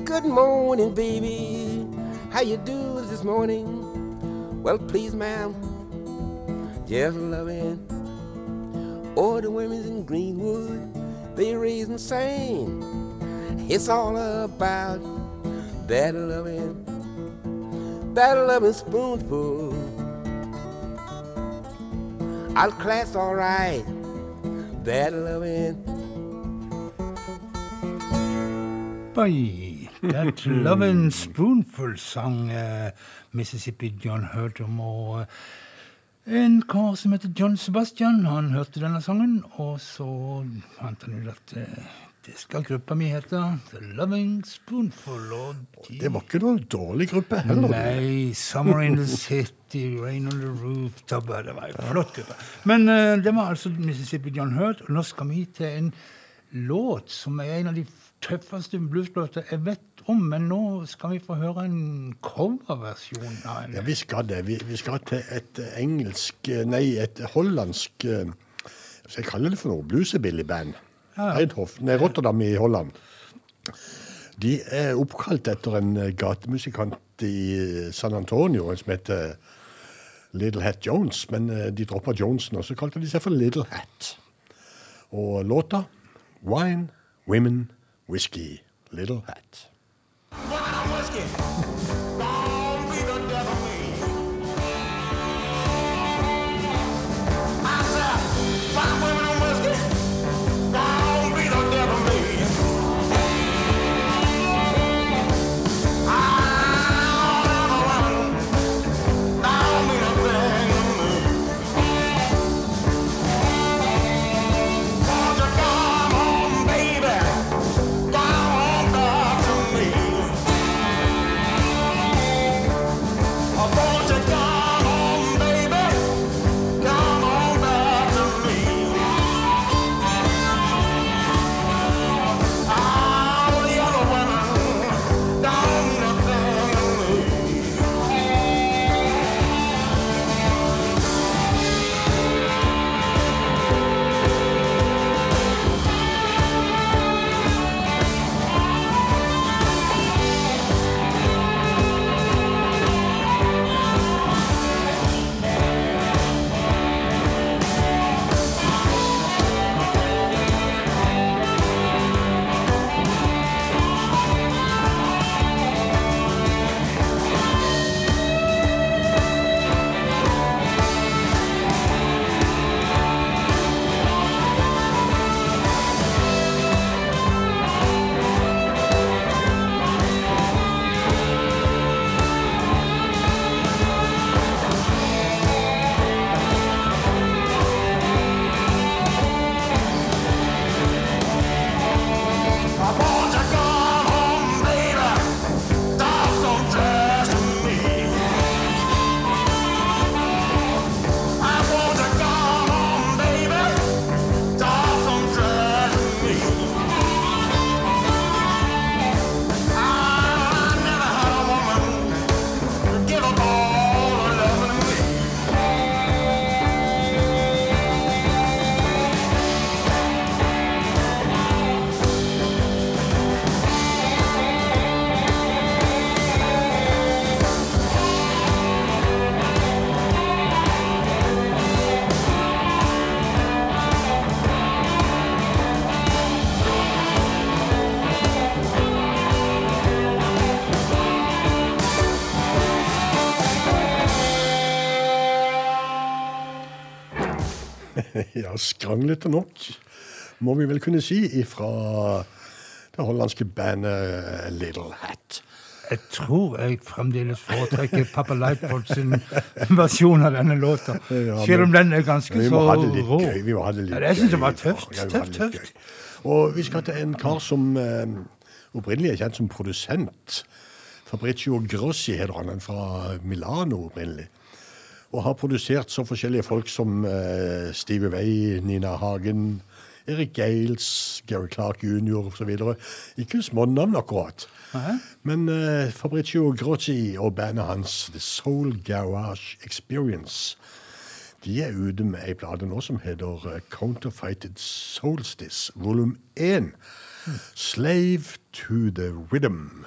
Speaker 15: Good morning, baby. How you do this morning? Well, please, ma'am. Just loving. All the women in Greenwood, they raise and. It's all about that loving, that loving spoonful. I'll class all right, that loving.
Speaker 4: Boy, That Lovin' Spoonful sang uh, Mississippi John hørte om. Og eh, en kar som heter John Sebastian, han hørte denne sangen, og så fant han ut at uh, det skal gruppa mi hete The Loving Spoonful. Og de,
Speaker 3: Det var ikke noen dårlig gruppe heller.
Speaker 4: Nei, Summer in the City, Rain on the Rooftop Det var en flott gruppe. Men uh, det var altså Mississippi John Hurt, og nå skal vi til en låt som er en av de tøffeste blueslåter jeg vet om. Men nå skal vi få høre en coverversjon av en
Speaker 3: Ja, vi skal det. Vi, vi skal til et engelsk Nei, et hollandsk Hva Skal jeg kalle det for noe? Bluesebilly-band.
Speaker 4: Ja.
Speaker 3: Eindhoven, nei, Rotterdam i Holland. De er oppkalt etter en eh, gatemusikant i San Antonio som heter Little Hat Jones, men eh, de droppa Jonesen, og så kalte de seg for Little Hat. Og låta Wine, Women, Whisky, Little Hat. ja, *laughs* skranglete nok, må vi vel kunne si, ifra det hollandske bandet Little Hat.
Speaker 4: Jeg tror jeg fremdeles foretrekker Papa Leipold sin versjon av denne låta. Selv om den er ganske så rå.
Speaker 3: gøy. Vi må ha det litt
Speaker 4: Ja, jeg syns det var tøft. Tøft, tøft.
Speaker 3: Og vi skal til en kar som eh, opprinnelig er kjent som produsent. Fabricio Grossi heter han, fra Milano opprinnelig. Og har produsert så forskjellige folk som eh, Steve Way, Nina Hagen, Erik Gales, Gary Clark jr. osv. Ikke smånavn akkurat. Men eh, Fabricio Grossi og bandet hans, The Soul Garage Experience, de er ute med ei plate nå som heter Counterfighted Counterfeited Solstice, volum 1. Slave to the Rhythm.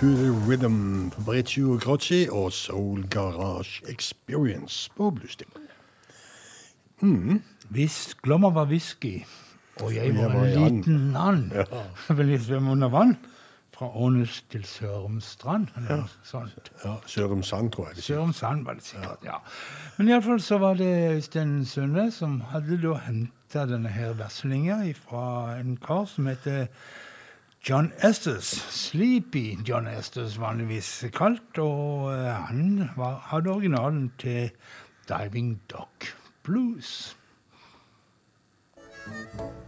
Speaker 2: To the Rhythm
Speaker 3: på Breccio Grocci og Soul Garage Experience på Bluestick. Mm.
Speaker 4: Glommer var whisky, og jeg
Speaker 3: var, jeg
Speaker 4: var en liten and,
Speaker 3: Ja. *laughs*
Speaker 4: vil jeg svømme under vann, fra Ånes til Sørumstrand, eller noe sånt.
Speaker 3: Ja, Sørumsand, tror jeg.
Speaker 4: Sørumsand var det sikkert, ja. Men iallfall så var det Øystein Sunde som hadde da henta denne her verslinga fra en kar som heter John Estes, Sleepy John Estes vanligvis kalt, og eh, han var, hadde originalen til Diving Dock Blues. thank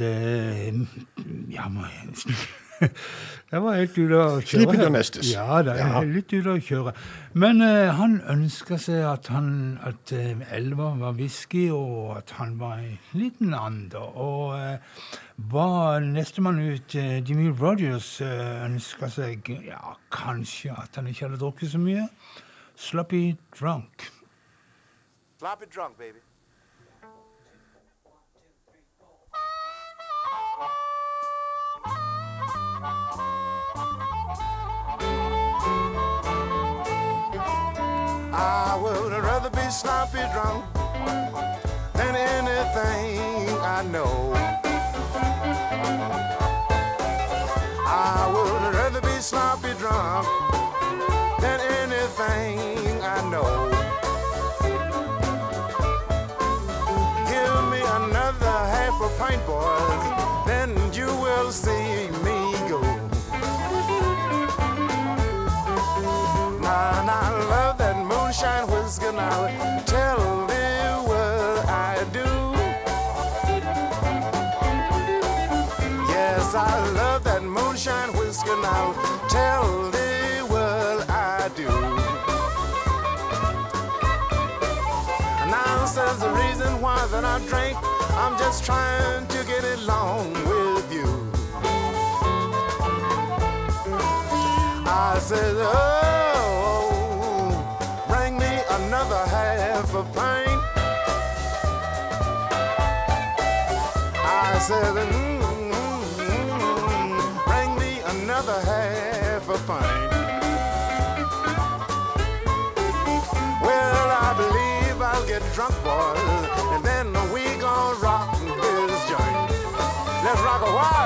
Speaker 4: godeste Ja, må jeg *laughs* Jeg var helt ute å kjøre.
Speaker 3: Slipp under nestes.
Speaker 4: Ja, det er
Speaker 3: Ja.
Speaker 4: litt ute å kjøre. Men uh, han ønska seg at, han, at eh, elva var whisky, og at han var en liten and. Og uh, var nestemann ut, uh, Jimmy Rogers, uh, ønska seg ja, kanskje at han ikke hadde drukket så mye. Sloppy drunk.
Speaker 16: Sloppy drunk, baby.
Speaker 2: I would rather be sloppy drunk than anything I know. I would rather be sloppy drunk than anything I know. Give me another half a pint, boys, then you will see moonshine whiskey. Now, tell me what I do. Yes, I love that moonshine whiskey. Now, tell me what I do. Now says the reason why that I drink. I'm just trying to get along with you. I said, oh, half a. I said, mm, mm, bring me another half a pint. Well, I believe I'll get drunk, boys, and then we gonna rock this joint. Let's rock a wild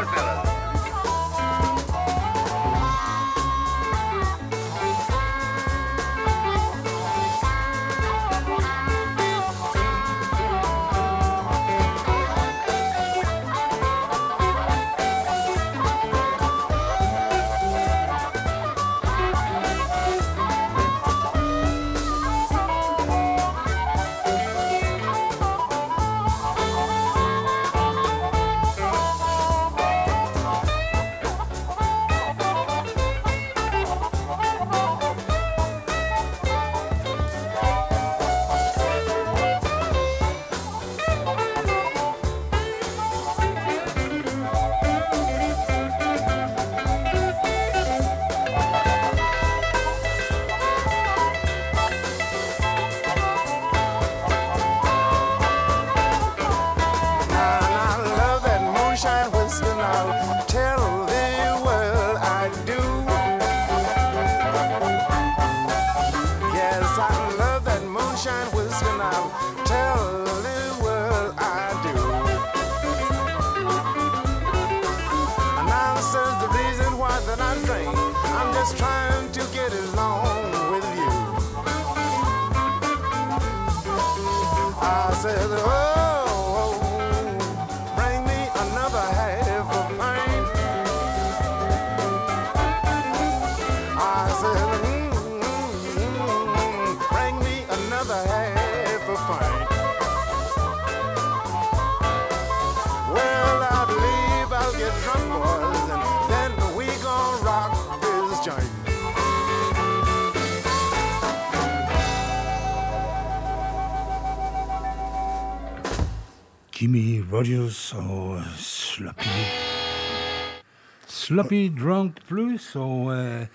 Speaker 4: Jimmy Rogers og Sloppy Sloppy Drunk Blues. Og eh,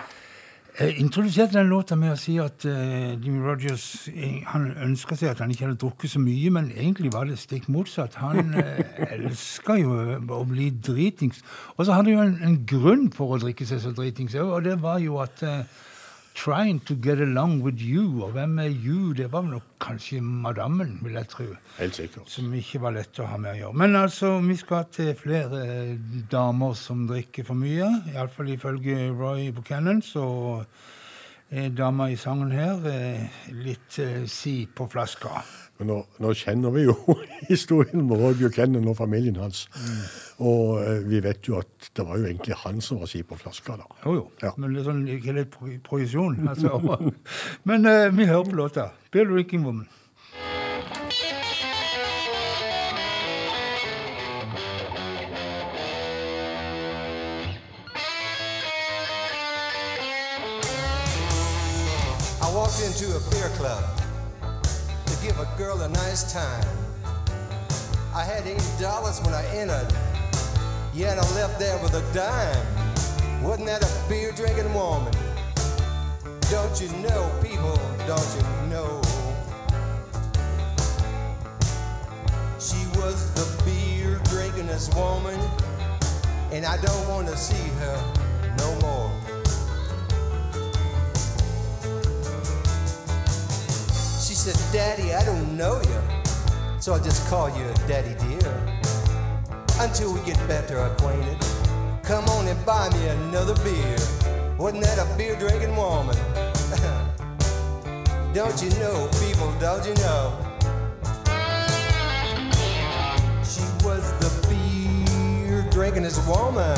Speaker 4: jeg introduserte den låta med å si at eh, Jimmy Rogers eh, han ønska seg at han ikke hadde drukket så mye, men egentlig var det stikk motsatt. Han *laughs* eh, elska jo å bli dritings. Og så hadde han jo en, en grunn for å drikke seg så dritings og det var jo at eh, Trying to get along with you. Og hvem er you? Det var nok kanskje madammen, vil jeg tro.
Speaker 3: Helt sikkert.
Speaker 4: Som ikke var lett å ha med å gjøre. Men altså, vi skal til flere damer som drikker for mye. Iallfall ifølge Roy Buchanan, så er dama i sangen her eh, litt eh, si på flaska.
Speaker 3: Men nå, nå kjenner vi jo *laughs* historien med Roger Kennan og familien hans. Og eh, vi vet jo at det var jo egentlig han som var si på flaska, da.
Speaker 4: Jo, jo. Men det er sånn, ikke litt pro projisjon. Altså. *laughs* Men eh, vi hører på låta. 'Bill Ricking Woman'.
Speaker 17: I walked into a beer club give a girl a nice time. I had eighty dollars when I entered, yet I left there with a dime. Wasn't that a beer drinking woman? Don't you know, people? Don't you know? She was the beer drinkingest woman, and I don't want to see her no more. Daddy, I don't know you, so I'll just call you Daddy dear. Until we get better acquainted, come on and buy me another beer. Wasn't that a beer drinking woman? *laughs* don't you know, people, don't you know? She was the beer drinking drinkingest woman.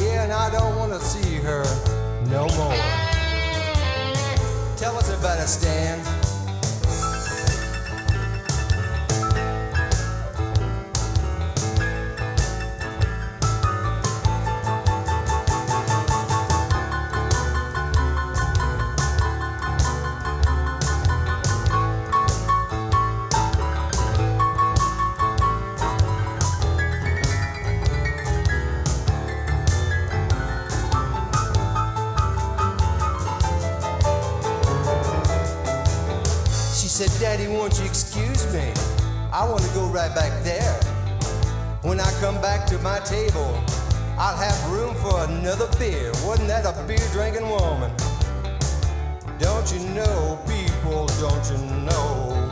Speaker 17: Yeah, and I don't want to see her no more. Tell us about it, Stan. I want to go right back there. When I come back to my table, I'll have room for another beer. Wasn't that a beer drinking woman? Don't you know, people, don't you know?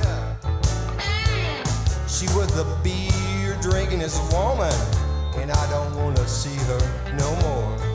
Speaker 17: Yeah. She was the beer drinkingest woman, and I don't want to see her no more.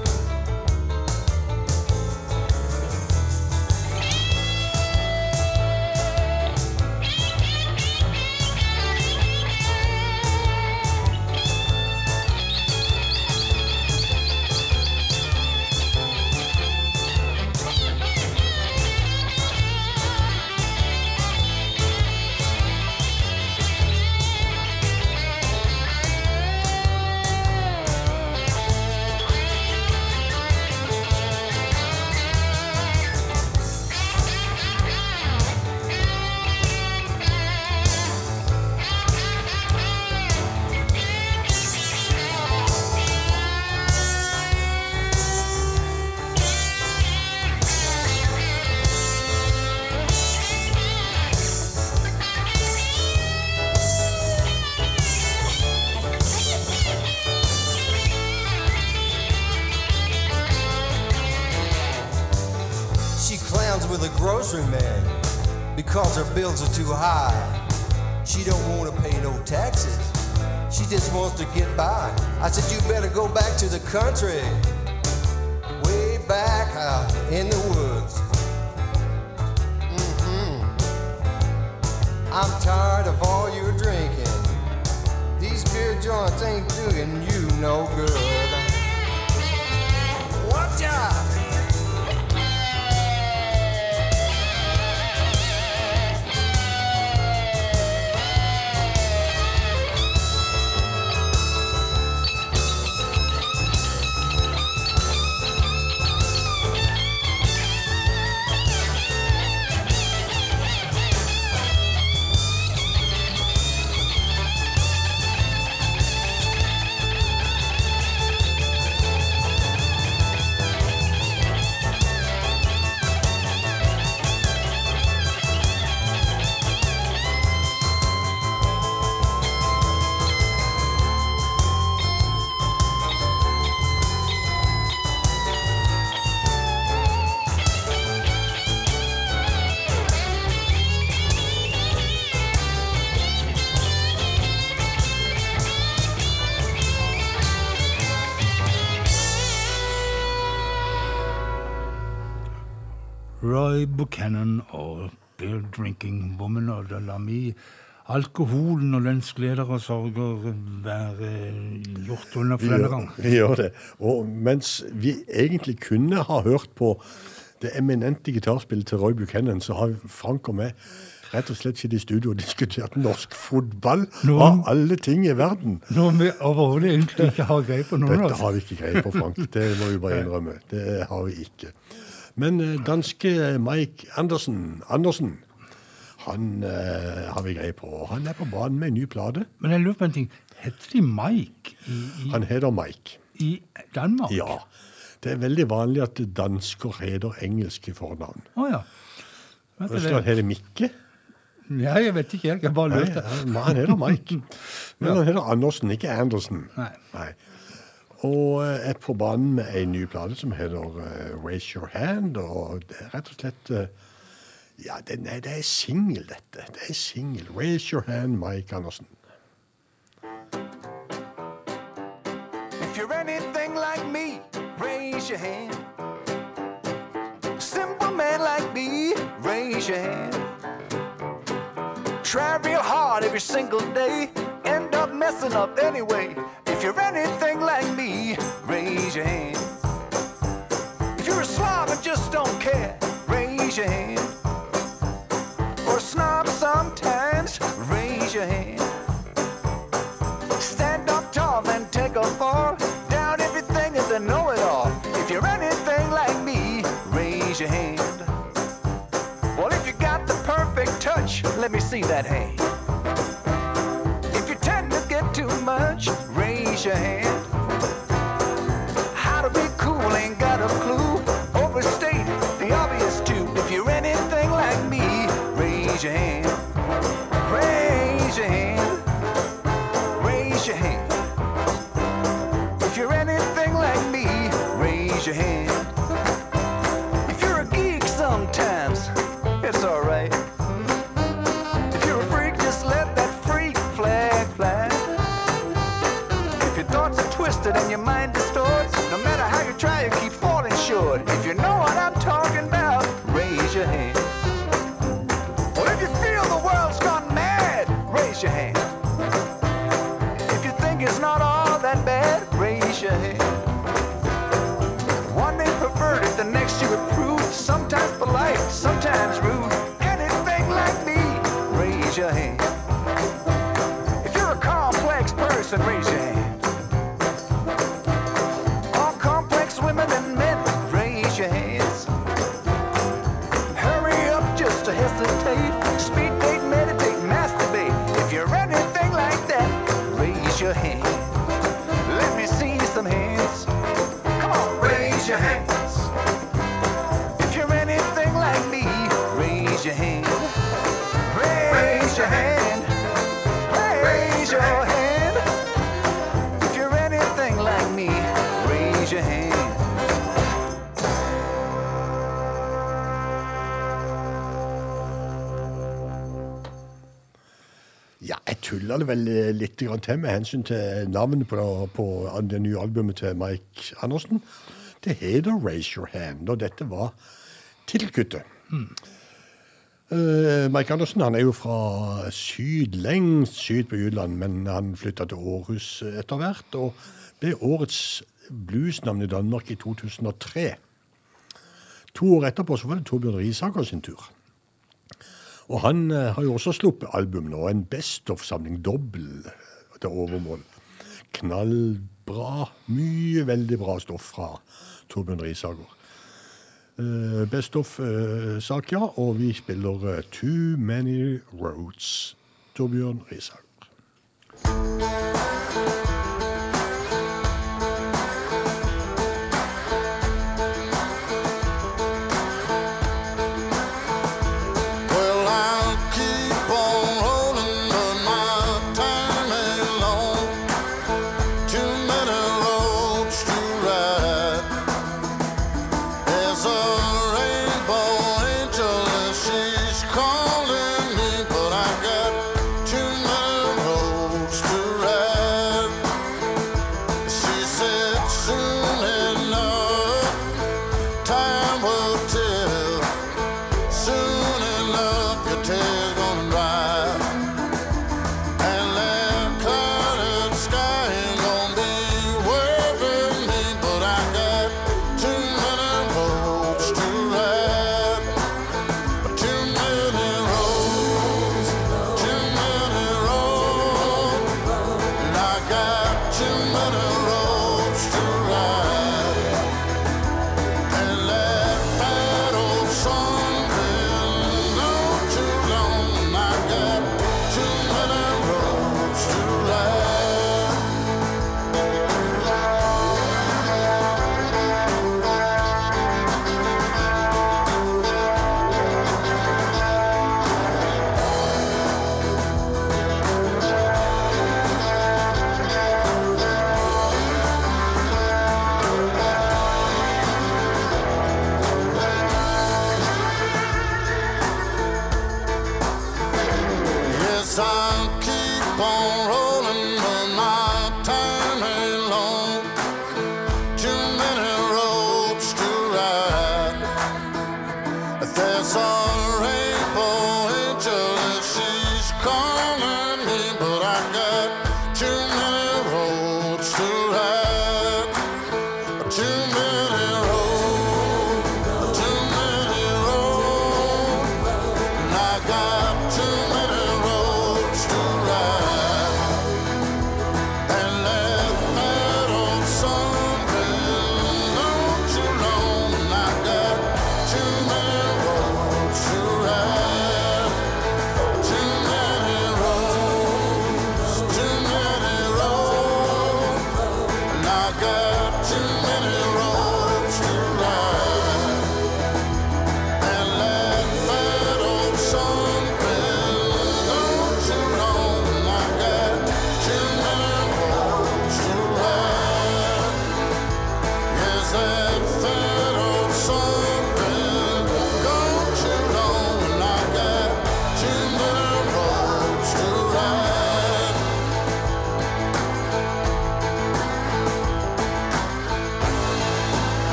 Speaker 4: Roy Buchanan og Beer Drinking Woman. Og the Lamy alkoholen og lønnsgleder gleder og sorger være gjort
Speaker 3: under
Speaker 4: flere
Speaker 3: ganger.
Speaker 4: gang.
Speaker 3: vi gjør det. Og mens vi egentlig kunne ha hørt på det eminente gitarspillet til Roy Buchanan, så har Frank og meg rett og slett sittet i studio og diskutert norsk fotball
Speaker 4: Nå-
Speaker 3: av alle ting i verden.
Speaker 4: Når vi overhodet egentlig ikke har greie på noen
Speaker 3: Dette har vi ikke greie på, Frank. Det må vi bare innrømme. Det har vi ikke. Men eh, danske Mike Andersen, Andersen han eh, har vi greie på. Han er på banen med en ny plate.
Speaker 4: Men jeg lurer på en ting. Heter de Mike i, i,
Speaker 3: Han heter Mike.
Speaker 4: i Danmark?
Speaker 3: Ja. Det er veldig vanlig at dansker heter engelske fornavn.
Speaker 4: Å ja. Vet du
Speaker 3: Østland heter Mikke.
Speaker 4: Ja, jeg vet ikke. Jeg bare lurte.
Speaker 3: han han heter Mike. *laughs* Men
Speaker 4: Ja.
Speaker 3: han heter Andersen, ikke Andersen.
Speaker 4: Nei. Nei.
Speaker 3: Og eh, er på banen med en ny plate som heter eh, Raise Your Hand. Og det er rett og slett eh, Ja, det, nei, det er singel, dette. Det er singel. Raise Your Hand, Mike Andersen.
Speaker 16: If you're anything like me, raise your hand. Simple man like me, raise your hand. Try real hard every single day, end up messing up anyway. If you're anything like me, raise your hand. If you're a slob and just don't care, raise your hand. Or a snob sometimes, raise your hand. Stand up tall, then take a fall. Down everything and then know it all. If you're anything like me, raise your hand. Well, if you got the perfect touch, let me see that hand. Your hand. Raise
Speaker 3: det vel eh, litt grann til med hensyn til navnet på, på det nye albumet til Mike Andersen. Det heter Raise Your Hand, og dette var tittelkuttet. Eh, Mike Andersen han er jo fra syd, lengst syd på Jylland, men han flytta til Århus etter hvert, og ble årets bluesnavn i Danmark i 2003. To år etterpå så var det Torbjørn Risaker sin tur. Og han eh, har jo også sluppet album nå, en Best of-samling, dobbel til overmål. Knallbra. Mye veldig bra stoff fra Torbjørn Risager. Eh, best of-sak, ja. Og vi spiller eh, Too Many Roads. Torbjørn Risager.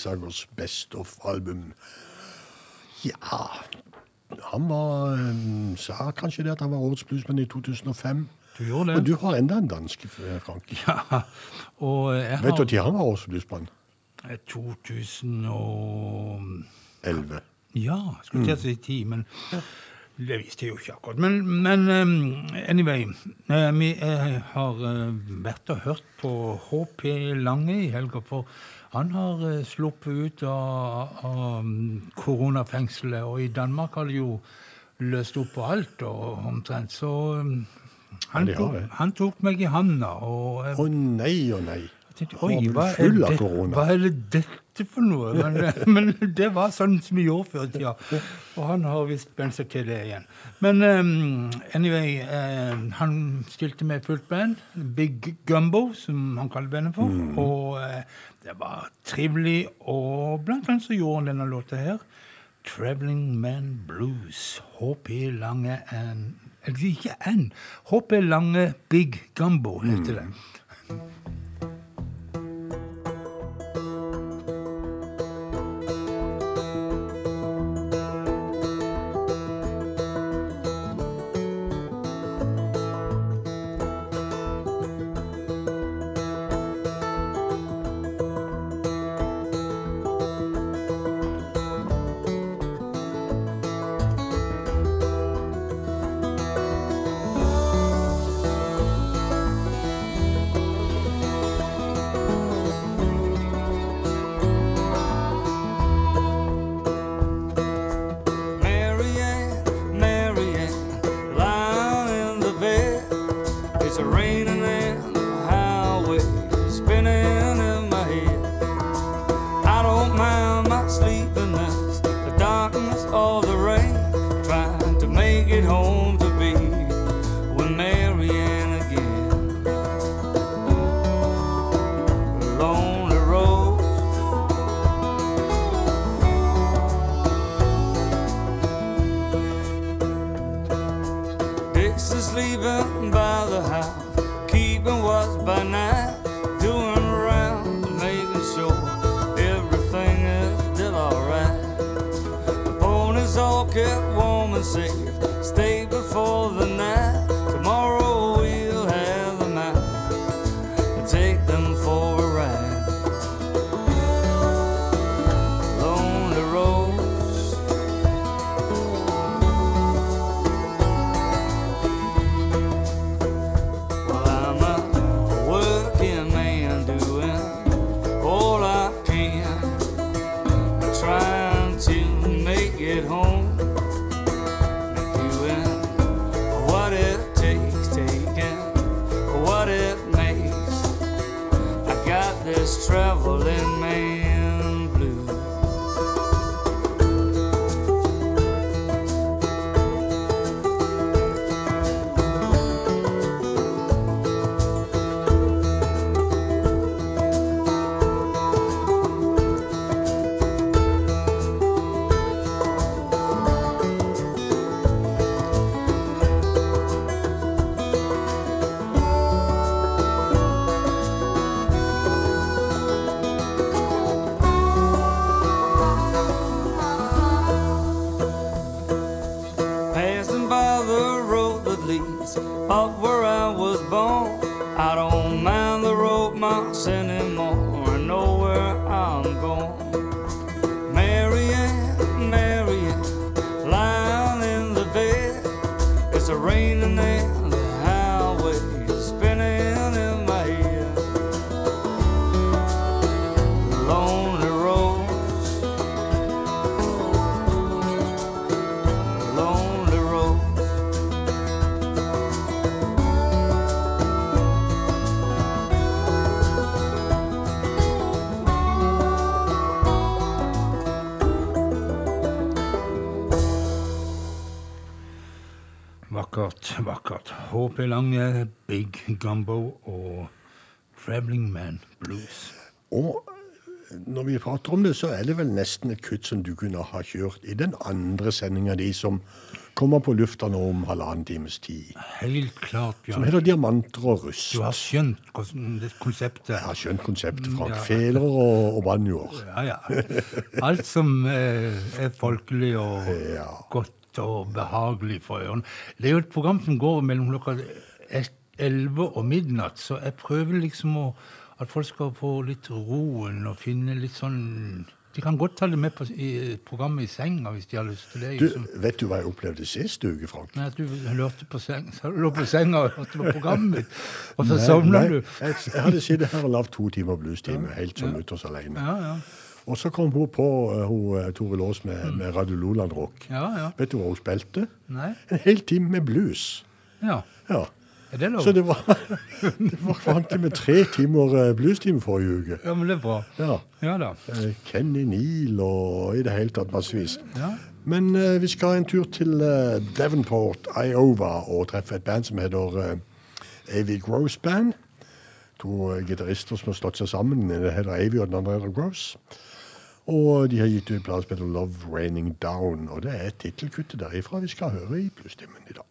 Speaker 3: Risagers Best of-album. Ja Han var eh, Sa kanskje det at han var årets bluesmann i 2005.
Speaker 4: Du gjorde det.
Speaker 3: Men du har enda en dansk, Frank. *laughs*
Speaker 4: Ja, og jeg har
Speaker 3: Vet du når han var årets bluesmann? 2011.
Speaker 4: Ja, skulle ikke si ti, men det visste jeg jo ikke akkurat. Men, men um, anyway, eh, vi eh, har eh, vært og hørt på HP Lange i helga, for han har sluppet ut av, av mm, koronafengselet, og i Danmark har de jo løst opp på alt og omtrent, så um, han, tok, han tok meg i handa,
Speaker 3: Å nei og nei.
Speaker 4: tenkte, Oi, hva er, det, hva er det dette for noe? Men, *laughs* men det var sånn som vi gjorde før i tida. Og han har visst bent seg til det igjen. Men um, anyway, eh, han stilte med fullt band. Big Gumbo, som han kaller bandet for.
Speaker 3: Mm.
Speaker 4: Og uh, det var trivelig. Og blant annet så gjorde han denne låta her. 'Traveling Man Blues'. HP Lange and Eller ikke N. HP Lange Big Gumbo heter det. HP Lange, Big Gumbo og Traveling Man Blues.
Speaker 3: Og når vi prater om det, så er det vel nesten et kutt som du kunne ha kjørt i den andre sendinga di som kommer på lufta nå om halvannen times tid.
Speaker 4: Helt klart, ja.
Speaker 3: Som heter 'Diamanter og rust'.
Speaker 4: Du har skjønt konseptet
Speaker 3: Jeg har skjønt konseptet, Frank.
Speaker 4: Ja.
Speaker 3: Feler og, og banjoer.
Speaker 4: Ja, ja. Alt som eh, er folkelig og *laughs* godt og behagelig for ørene. Det er jo et program som går mellom klokka 11 og midnatt, så jeg prøver liksom å, at folk skal få litt roen og finne litt sånn De kan godt ta det med på i programmet i senga hvis de har lyst til det.
Speaker 3: Du,
Speaker 4: liksom.
Speaker 3: vet du hva jeg opplevde sist uke, Frank?
Speaker 4: Nei, at du lurte på seng, så lå på senga og hørte på programmet mitt, og så sovna du.
Speaker 3: Jeg, jeg hadde sittet her og lagd to timer bluestime, helt som mutters alene.
Speaker 4: Ja, ja.
Speaker 3: Og så kom hun på, uh, hun, uh, Tore Laas med, med Radio Loland Rock.
Speaker 4: Ja, ja.
Speaker 3: Vet du hva hun spilte?
Speaker 4: Nei.
Speaker 3: En hel time med blues.
Speaker 4: Ja.
Speaker 3: Ja.
Speaker 4: Er det lov?
Speaker 3: Så det var, *laughs* det var faktisk med tre timer uh, bluestime forrige uke.
Speaker 4: Ja, men det er bra.
Speaker 3: Ja.
Speaker 4: Ja da.
Speaker 3: Eh, Kenny Neal og i det hele tatt massevis.
Speaker 4: Ja.
Speaker 3: Men uh, vi skal en tur til uh, Devonport, Iowa, og treffe et band som heter uh, Avy Gross Band. To uh, gitarister som har slått seg sammen. Den heter Avy, og den andre heter Gross. Og de har gitt ut plass som Love Raining Down, og det er tittelkuttet derifra vi skal høre i plusstimen i dag.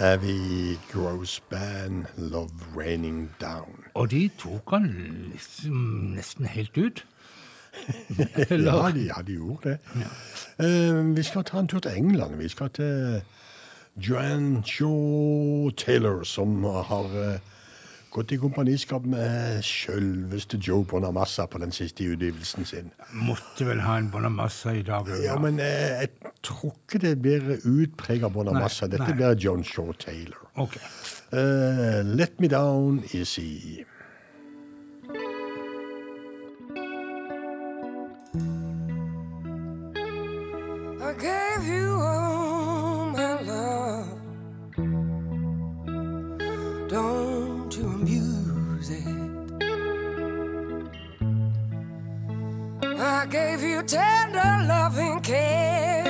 Speaker 3: Avi Gross Band, 'Love Raining Down'.
Speaker 4: Og de tok han liksom nesten helt ut. *laughs* *laughs*
Speaker 3: ja, de, ja, de gjorde det. Eh, vi skal ta en tur til England. Vi skal til Joanne Shaw Taylor, som har uh, gått i kompaniskap med sjølveste Joe Bonamassa på den siste utgivelsen sin.
Speaker 4: Måtte vel ha en Bonamassa i dag.
Speaker 3: Ja, men eh, jeg tror ikke det blir utprega Bonamassa.
Speaker 4: Nei,
Speaker 3: Dette
Speaker 4: nei.
Speaker 3: blir John Shaw Taylor.
Speaker 4: Ok.
Speaker 3: Uh, let me down easy.
Speaker 11: I gave you all my love. Don't I gave you tender loving care.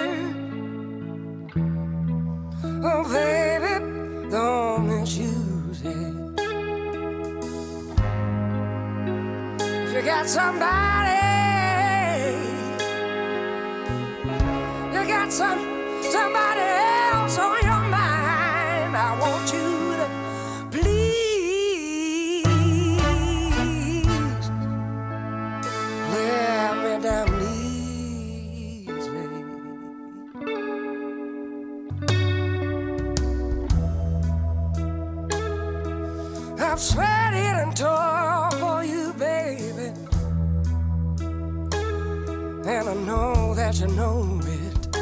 Speaker 11: Oh, baby, don't misuse it. If you got somebody you got some somebody else on your mind. I want I've sweated and toiled for you, baby. And I know that you know it.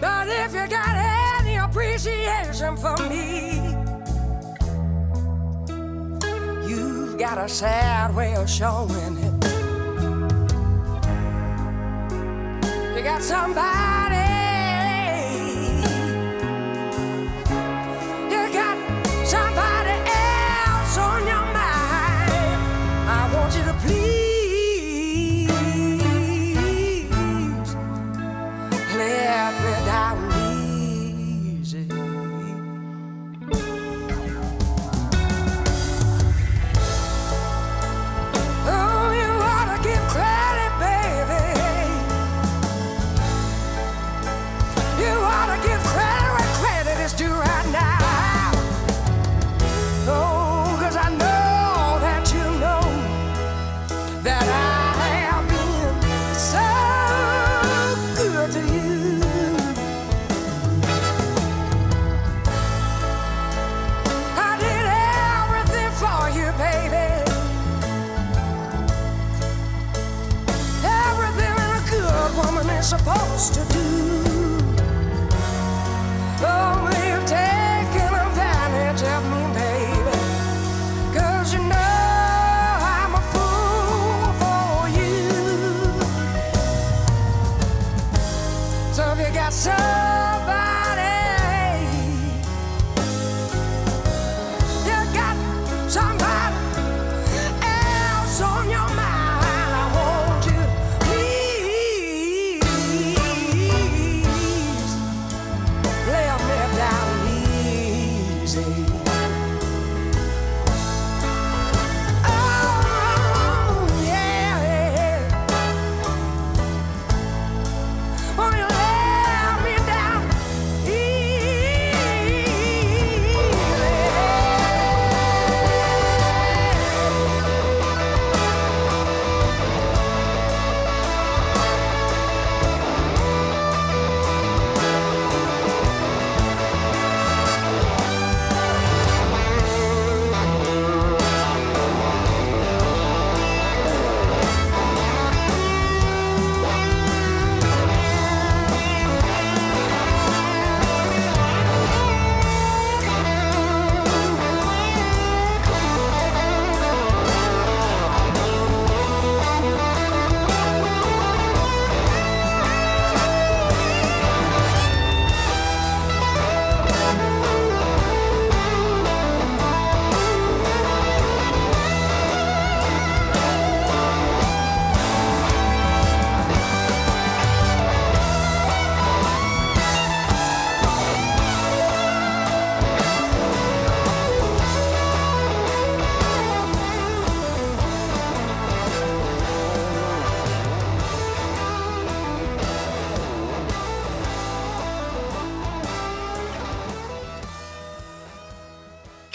Speaker 11: But if you got any appreciation for me, you've got a sad way of showing it. You got somebody.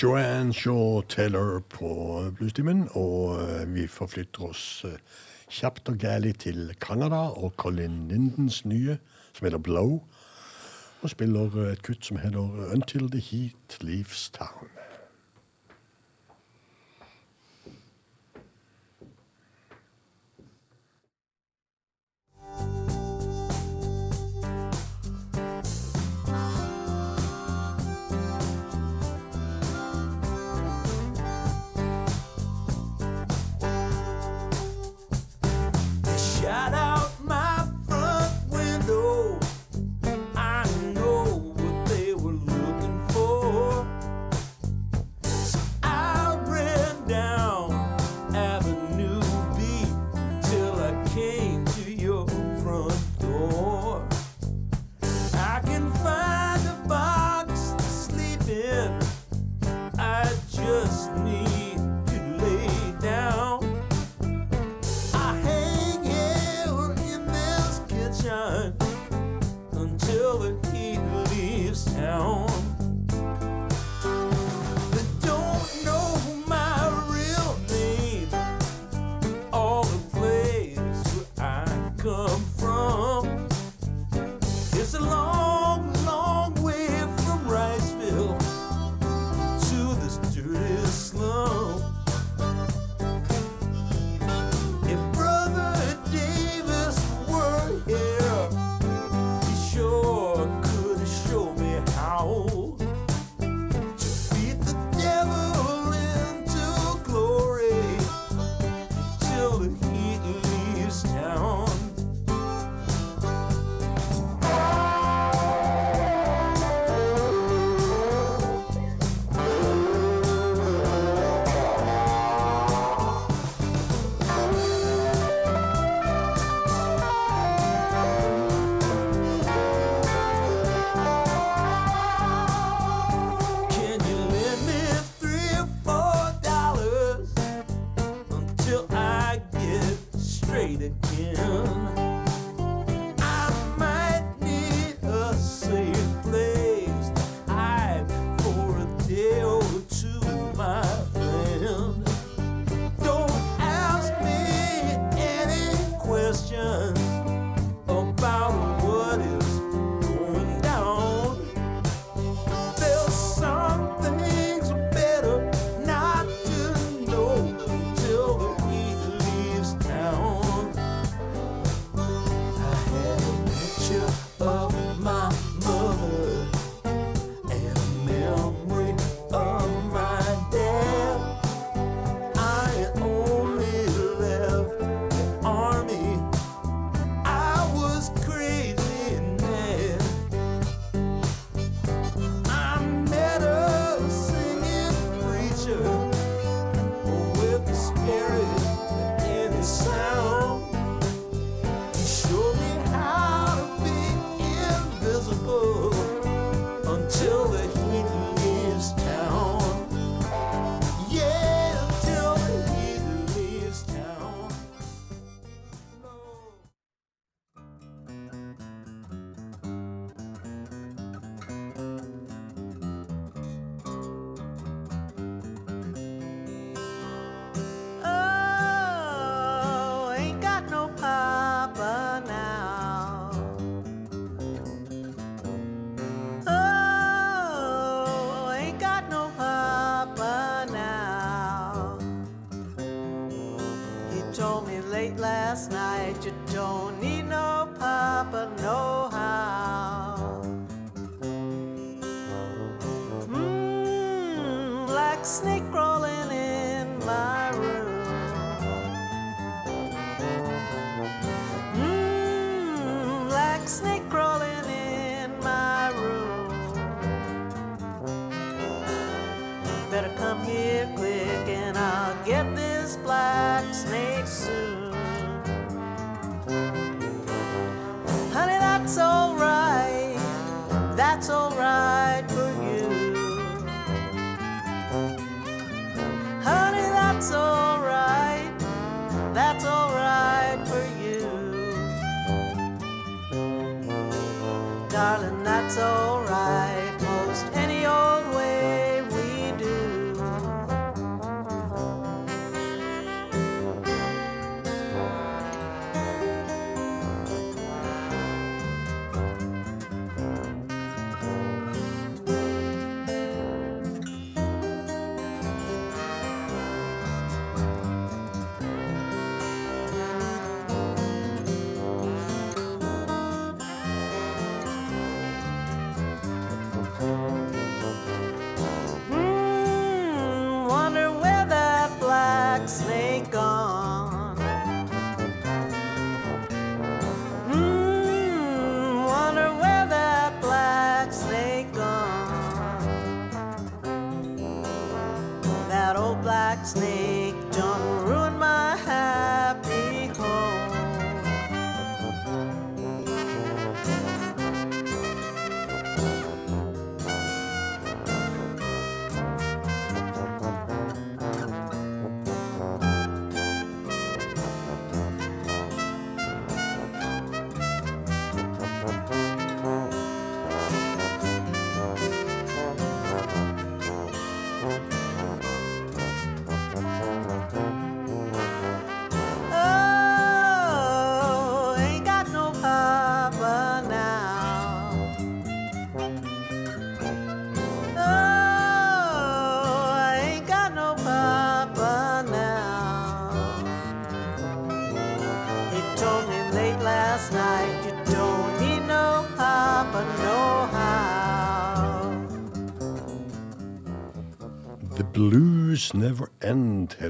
Speaker 18: Joanne Shaw Teller på bluestimen, og eh, vi forflytter oss eh, kjapt og gæli til Canada og Colin Lindens nye, som heter Blow, og spiller eh, et kutt som heter Until the Heat Leaves Town.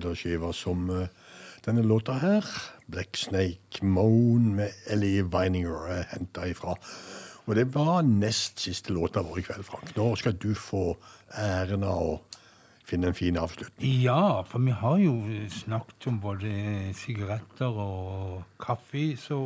Speaker 3: End heter skiva som eh, denne låta her, Black Snake Moan med Ellie Weininger, er henta ifra. Og det var nest siste låta vår i kveld, Frank. Nå skal du få æren av å finne en fin avslutning.
Speaker 4: Ja, for vi har jo snakket om både sigaretter og kaffe, så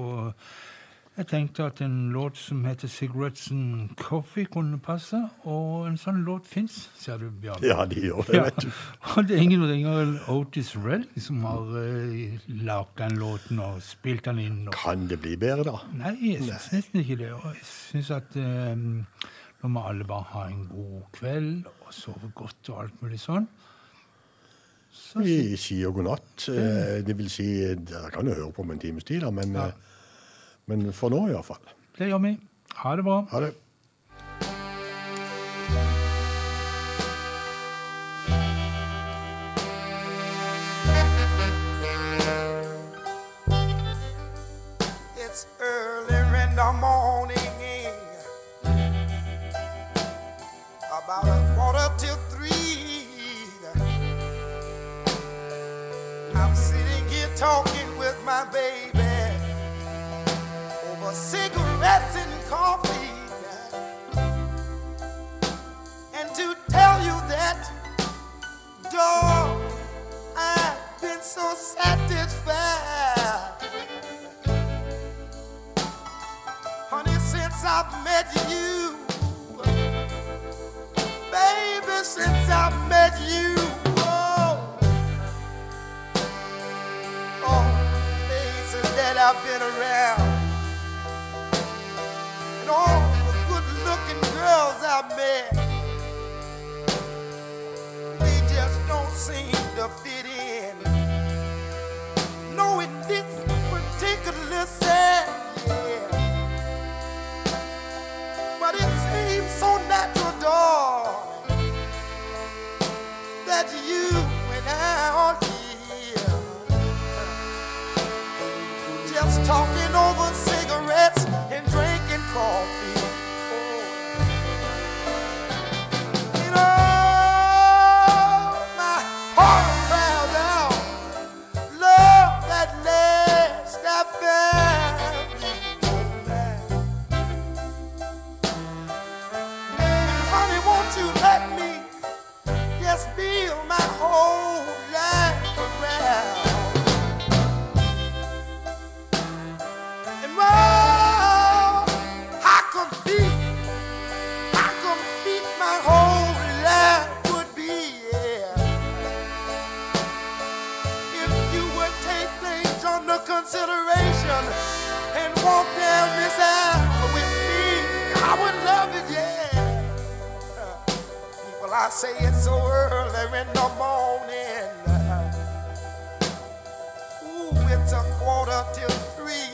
Speaker 4: jeg tenkte at en låt som heter 'Cigarettes and Coffee' kunne passe. Og en sånn låt fins, ser du, Bjørn.
Speaker 3: Ja, de gjør det, vet du. *laughs*
Speaker 4: Og det er ingen ringer enn Otis Redding som har uh, lagd den låten og spilt den inn. Og...
Speaker 3: Kan det bli bedre, da?
Speaker 4: Nei, jeg syns nesten ikke det. Og jeg syns at eh, nå må alle bare ha en god kveld og sove godt og alt mulig sånn.
Speaker 3: Vi sier god natt. Eh, Det vil si, dere kan jo høre på om en times tid, da, men, eh, men for nå iallfall.
Speaker 4: Det gjør vi. Ha det bra.
Speaker 3: Ha det.
Speaker 19: It's early in the morning, about a quarter till three. I'm sitting here talking with my baby and to tell you that, I've been so satisfied. Honey, since I've met you, baby, since I've met you, oh, oh, that I've been around, all the good-looking girls I've met, they just don't seem to fit in. No, in this particular set, yeah. But it seems so natural, darling, that you and I are here, just talking over cigarettes and drinking coffee. I say it's so early in the morning. Ooh, it's a quarter till three.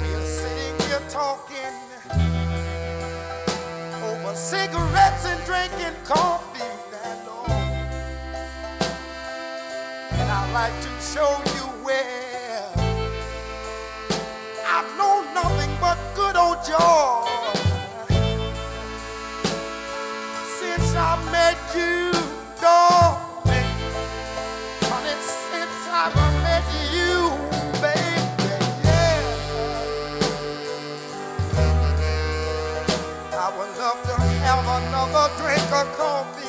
Speaker 19: We're sitting here talking over cigarettes and drinking coffee. And, oh, and I'd like to show you where I know have a drink of coffee.